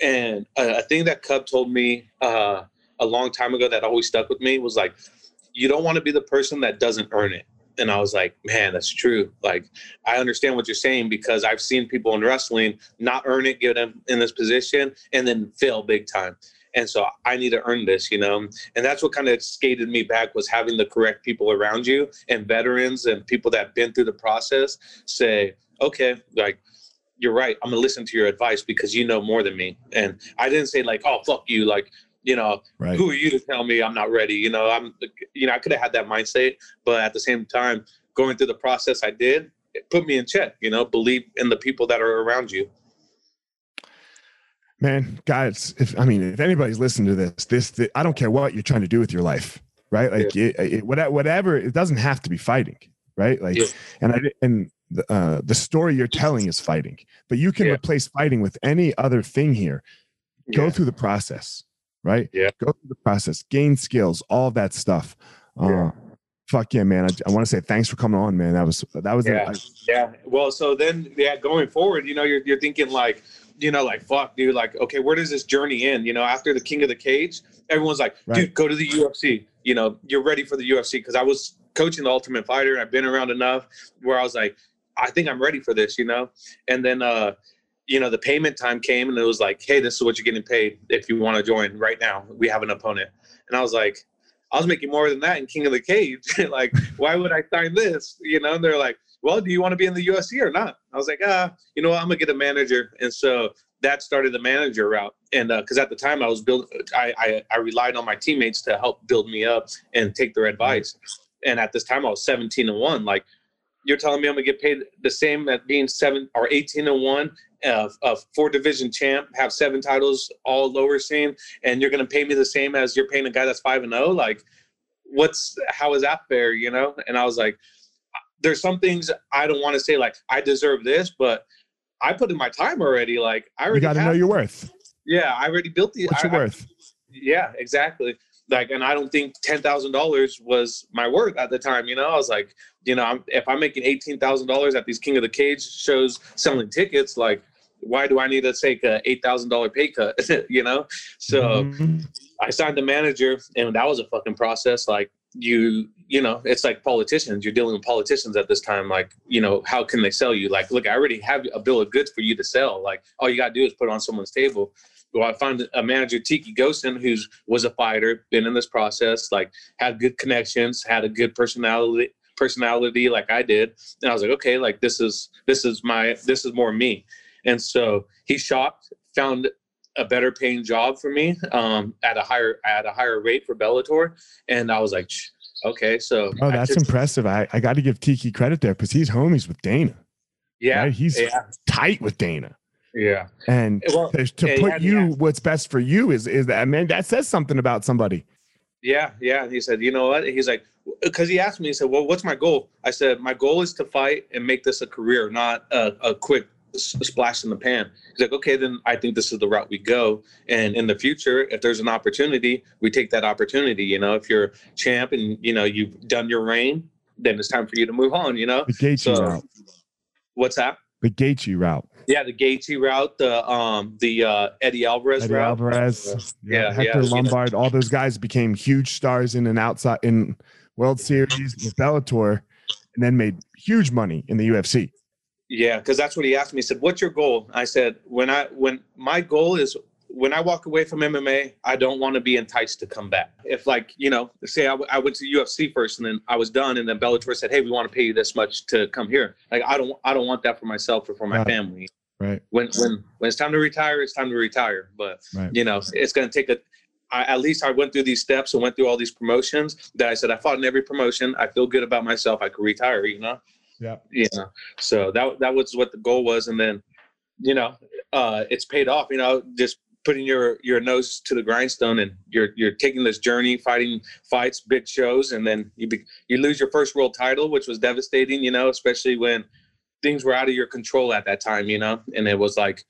And a, a thing that Cub told me uh, a long time ago that always stuck with me was like, you don't want to be the person that doesn't earn it. And I was like, man, that's true. Like, I understand what you're saying because I've seen people in wrestling not earn it, get them in this position, and then fail big time. And so i need to earn this you know? And that's what kind of skated me back was having the correct people around you and veterans and people that been through the process say okay like you're right i'm gonna listen to your advice because you know more than me. And i didn't say like oh fuck you like you know right. who are you to tell me i'm not ready you know i'm you know i could have had that mindset but at the same time going through the process i did it put me in check you know believe in the people that are around you Man, guys, if I mean, if anybody's listening to this, this, th- I don't care what you're trying to do with your life, right? Like, it, it, whatever, whatever, it doesn't have to be fighting, right? Like, Yeah. and I and the, uh, the story you're telling is fighting, but you can Yeah. replace fighting with any other thing here. Go through the process, right? Yeah. Go through the process, gain skills, all that stuff. Uh, Yeah. Fuck yeah, man! I, I want to say thanks for coming on, man. That was that was Yeah. Yeah. Well, so then, yeah, going forward, you know, you're, you're thinking like, you know, like, fuck, dude, like, okay, where does this journey end? You know, after the King of the Cage, everyone's like, Right. dude, go to the UFC. You know, you're ready for the UFC. Cause I was coaching the Ultimate Fighter and I've been around enough where I was like, I think I'm ready for this, you know? And then, uh, you know, the payment time came and it was like, hey, this is what you're getting paid if you want to join right now. We have an opponent. And I was like, I was making more than that in King of the Cage. like, why would I sign this? You know, and they're like, well, do you want to be in the UFC or not? I was like, ah, you know what? I'm gonna get a manager, and so that started the manager route. And because at the time I was building, I, I I relied on my teammates to help build me up and take their advice. And at this time I was 17 and one. Like, you're telling me I'm gonna get paid the same at being seven or 18 and one, uh, a four division champ, have seven titles, all lower scene, and you're gonna pay me the same as you're paying a guy that's five and zero? Like, what's how is that fair? You know? And I was like there's some things I don't want to say like I deserve this, but I put in my time already. Like I You already got to know your worth. yeah, I already built the What's your I- I- worth? yeah, exactly. Like, and I don't think ten thousand dollars was my worth at the time. You know, I was like, you know, I'm, if I'm making eighteen thousand dollars at these King of the Cage shows selling tickets, like, why do I need to take a eight thousand dollar pay cut? you know, so. Mhm. I signed the manager, and that was a fucking process. Like you, you know, it's like politicians. You're dealing with politicians at this time. Like, you know, how can they sell you? Like, look, I already have a bill of goods for you to sell. Like, all you gotta do is put it on someone's table. Well, I found a manager, Tiki Ghosn, who's was a fighter, been in this process, like had good connections, had a good personality, personality like I did. And I was like, okay, like this is this is my this is more me. And so he shopped, found a better paying job for me um, at a higher at a higher rate for Bellator, and I was like, okay, so Oh, I that's impressive. I, I got to give Tiki credit there because he's homies with Dana. yeah, right? He's yeah, tight with Dana. Yeah. And well, to, to put you yeah. what's best for you is is that I mean that says something about somebody. Yeah, yeah. And he said, you know what? He's like, because he asked me, he said, well, what's my goal? I said, my goal is to fight and make this a career, not a, a quick splash in the pan. He's like, okay, then I think this is the route we go. And in the future, if there's an opportunity, we take that opportunity. You know, if you're champ and you know you've done your reign, then it's time for you to move on. You know, the Gaethje so, route. What's that? The Gaethje route. Yeah, the Gaethje route, the um, the uh, Eddie Alvarez Eddie route. Alvarez, yeah, yeah Hector yeah, Lombard, all those guys became huge stars in and outside in World Series with Bellator, and then made huge money in the UFC. Yeah, because that's what he asked me. He said, "What's your goal?" I said, "When I when my goal is when I walk away from MMA, I don't want to be enticed to come back. If like you know, say I, w- I went to UFC first and then I was done, and then Bellator said, "Hey, we want to pay you this much to come here." Like I don't I don't want that for myself or for my right. family. Right. When when when it's time to retire, it's time to retire. But right. you know, it's going to take a I, at least I went through these steps and went through all these promotions that I said I fought in every promotion. I feel good about myself. I could retire, you know? Yeah. You know, so that, that was what the goal was. And then, you know, uh, it's paid off, you know, just putting your, your nose to the grindstone and you're, you're taking this journey, fighting fights, big shows. And then you, be, you lose your first world title, which was devastating, you know, especially when things were out of your control at that time, you know? And it was like,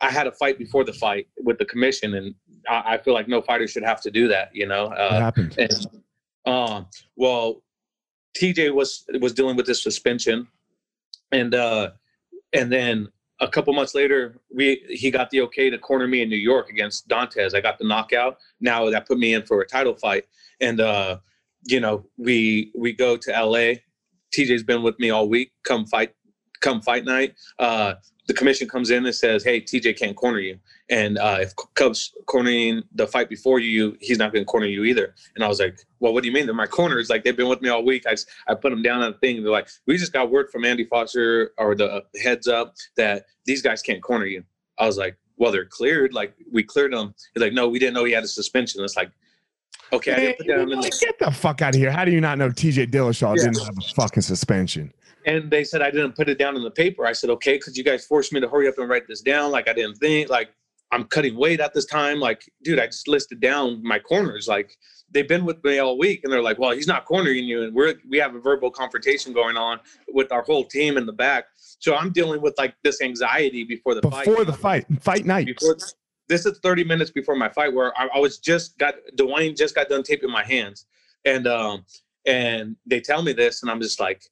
I had a fight before the fight with the commission, and I, I feel like no fighter should have to do that. You know, uh, what happened? And, um, well, TJ was was dealing with this suspension, and uh, and then a couple months later, we he got the okay to corner me in New York against Dantas. I got the knockout. Now that put me in for a title fight, and uh, you know, we we go to LA. TJ's been with me all week. Come fight, come fight night. Uh, the commission comes in and says, "Hey, TJ can't corner you, and uh, if Cubs cornering the fight before you, he's not going to corner you either." And I was like, "Well, what do you mean? They're my corners. Like they've been with me all week. I I put them down on the thing. They're like, we just got word from Andy Foster or the heads up that these guys can't corner you." I was like, "Well, they're cleared. Like we cleared them." He's like, "No, we didn't know he had a suspension." It's like. Okay, hey, get the fuck out of here! How do you not know T.J. Dillashaw yeah. didn't have a fucking suspension? and they said I didn't put it down in the paper. I said, okay, because you guys forced me to hurry up and write this down? Like I didn't think, like I'm cutting weight at this time. Like, dude, I just listed down my corners. Like they've been with me all week, and they're like, well, he's not cornering you, and we're we have a verbal confrontation going on with our whole team in the back. So I'm dealing with like this anxiety before the before fight. Before the fight, fight night. Before, this is 30 minutes before my fight, where I, I was just got Dwayne just got done taping my hands, and um and they tell me this, and I'm just like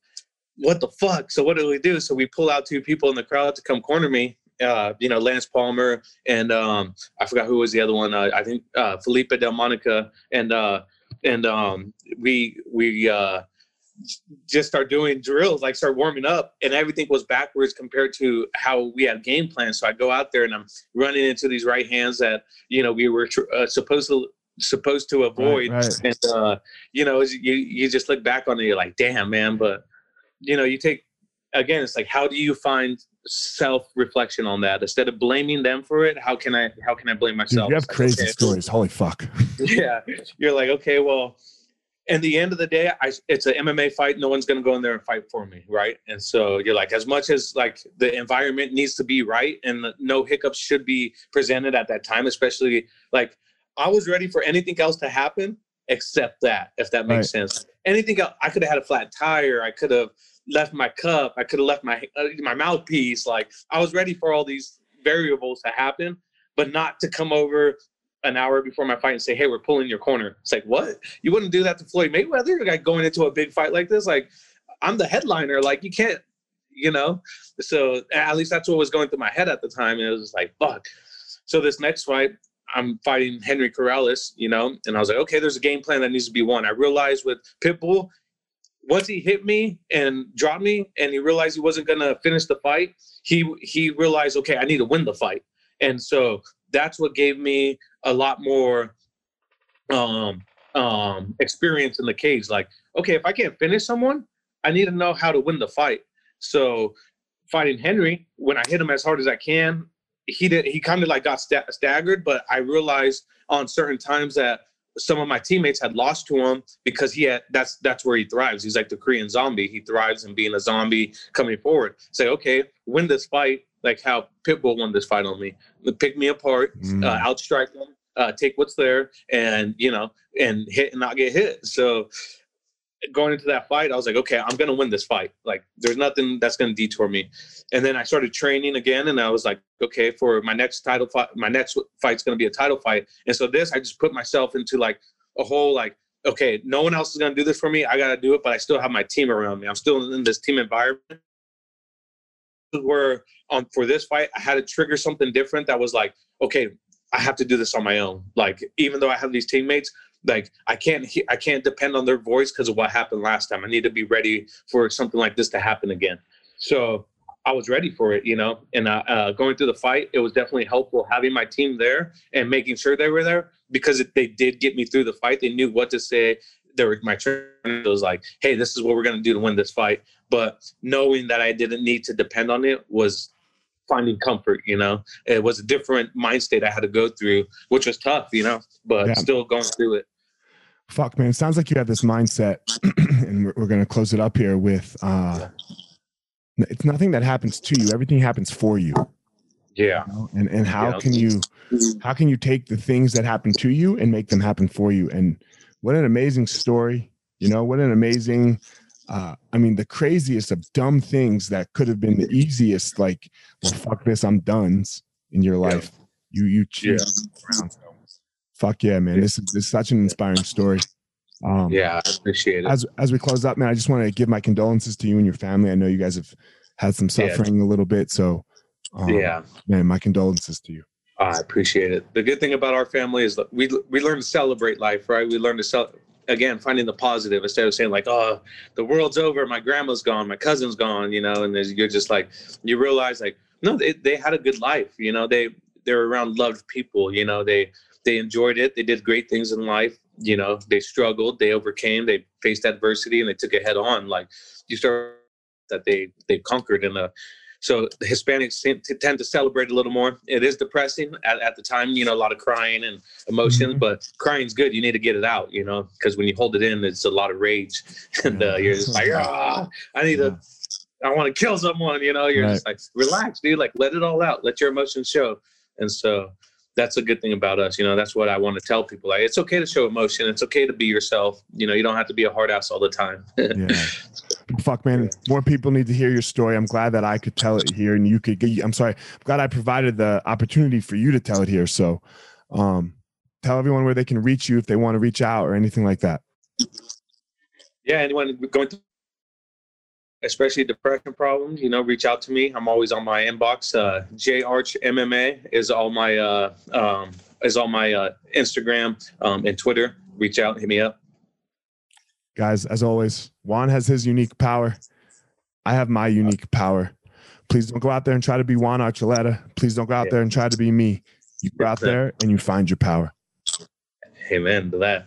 what the fuck? So what do we do? So we pull out two people in the crowd to come corner me. Uh, you know, Lance Palmer and um, I forgot who was the other one. Uh, I think uh, Felipe Del Monica and uh, and um, we we uh, just start doing drills, like start warming up, and everything was backwards compared to how we had game plans. So I go out there and I'm running into these right hands that you know we were tr- uh, supposed to supposed to avoid, right, right. and uh, you know you you just look back on it, you're like, damn man, but you know, you take again, it's like how do you find self reflection on that instead of blaming them for it? How can I how can I blame myself? Dude, you have crazy okay. stories. Holy fuck. yeah, you're like okay, well. In the end of the day, I, it's an MMA fight. No one's going to go in there and fight for me, right? And so you're like, as much as like the environment needs to be right and the, no hiccups should be presented at that time, especially like I was ready for anything else to happen except that, if that makes right. sense anything else. I could have had a flat tire. I could have left my cup. I could have left my uh, my mouthpiece. Like I was ready for all these variables to happen, but not to come over an hour before my fight and say, "Hey, we're pulling your corner." It's like, what? You wouldn't do that to Floyd Mayweather? Like going into a big fight like this? Like I'm the headliner. Like you can't, you know. So at least that's what was going through my head at the time. And it was like, fuck. So this next fight, I'm fighting Henry Corrales, you know, and I was like, okay, there's a game plan that needs to be won. I realized with Pitbull, once he hit me and dropped me, and he realized he wasn't gonna finish the fight, he he realized, okay, I need to win the fight, and so that's what gave me a lot more um um experience in the cage. Like, okay, if I can't finish someone, I need to know how to win the fight. So fighting Henry, when I hit him as hard as I can, he did he kind of like got st- staggered but i realized on certain times that some of my teammates had lost to him because he had that's that's where he thrives he's like the korean zombie he thrives in being a zombie coming forward say okay win this fight like how Pitbull won this fight on me. Pick me apart, Mm. uh, outstrike them, uh, take what's there, and you know, and hit and not get hit. So going into that fight, I was like, okay, I'm gonna win this fight. Like, there's nothing that's gonna detour me. And then I started training again, and I was like, okay, for my next title fight, my next fight's gonna be a title fight. And so this, I just put myself into like a whole like, okay, no one else is gonna do this for me. I gotta do it, but I still have my team around me. I'm still in this team environment. Where on for this fight, I had to trigger something different that was like, okay, I have to do this on my own. Like, even though I have these teammates, like I can't he- I can't depend on their voice because of what happened last time. I need to be ready for something like this to happen again. So I was ready for it, you know. And uh, uh, going through the fight, it was definitely helpful having my team there and making sure they were there because they did get me through the fight. They knew what to say. They were my trainer was like, "Hey, this is what we're gonna do to win this fight." But knowing that I didn't need to depend on it was finding comfort. You know, it was a different mind state I had to go through, which was tough. You know, but Yeah. still going through it. Fuck, man. It sounds like you have this mindset, and we're, we're going to close it up here with uh, it's nothing that happens to you, everything happens for you. Yeah. you know? And, and how Yeah. can you how can you take the things that happen to you and make them happen for you and what an amazing story you know what an amazing uh i mean the craziest of dumb things that could have been the easiest like well fuck this i'm done in your Yeah. life you you choose around. So, fuck yeah man this is, this is such an inspiring story um Yeah, I appreciate it. as as we close up man i just want to give my condolences to you and your family i know you guys have had some Yeah. suffering a little bit so um, yeah. man my condolences to you I appreciate it. The good thing about our family is that we we learn to celebrate life, right? We learn to sell again, finding the positive instead of saying like, "Oh, the world's over, my grandma's gone, my cousin's gone," you know. And you're just like, you realize like, no, they they had a good life, you know. They they're around loved people, you know. They they enjoyed it. They did great things in life, you know. They struggled, they overcame, they faced adversity, and they took it head on. Like you start that they they conquered in a so the Hispanics tend to- celebrate a little more. It is depressing at, at the time, you know, a lot of crying and emotions, Mhm. but crying's good. You need to get it out, you know, because when you hold it in, it's a lot of rage, and uh, you're just like, ah, I need to, I want to kill someone, you know. You're Right. just like, relax, dude. Like, let it all out. Let your emotions show. And so that's a good thing about us, you know. That's what I want to tell people. Like, it's okay to show emotion. It's okay to be yourself. You know, you don't have to be a hard ass all the time. yeah fuck man more people need to hear your story i'm glad that i could tell it here and you could get i'm sorry i'm glad i provided the opportunity for you to tell it here so um tell everyone where they can reach you if they want to reach out or anything like that yeah, anyone going through, especially depression problems, you know, reach out to me. I'm always on my inbox. Uh, J Arch MMA is all my uh, um, is all my uh, Instagram um, and Twitter. Reach out, hit me up. guys as always juan has his unique power i have my unique power please don't go out there and try to be juan archuleta please don't go out Yeah. there and try to be me you go out there and you find your power Amen to that.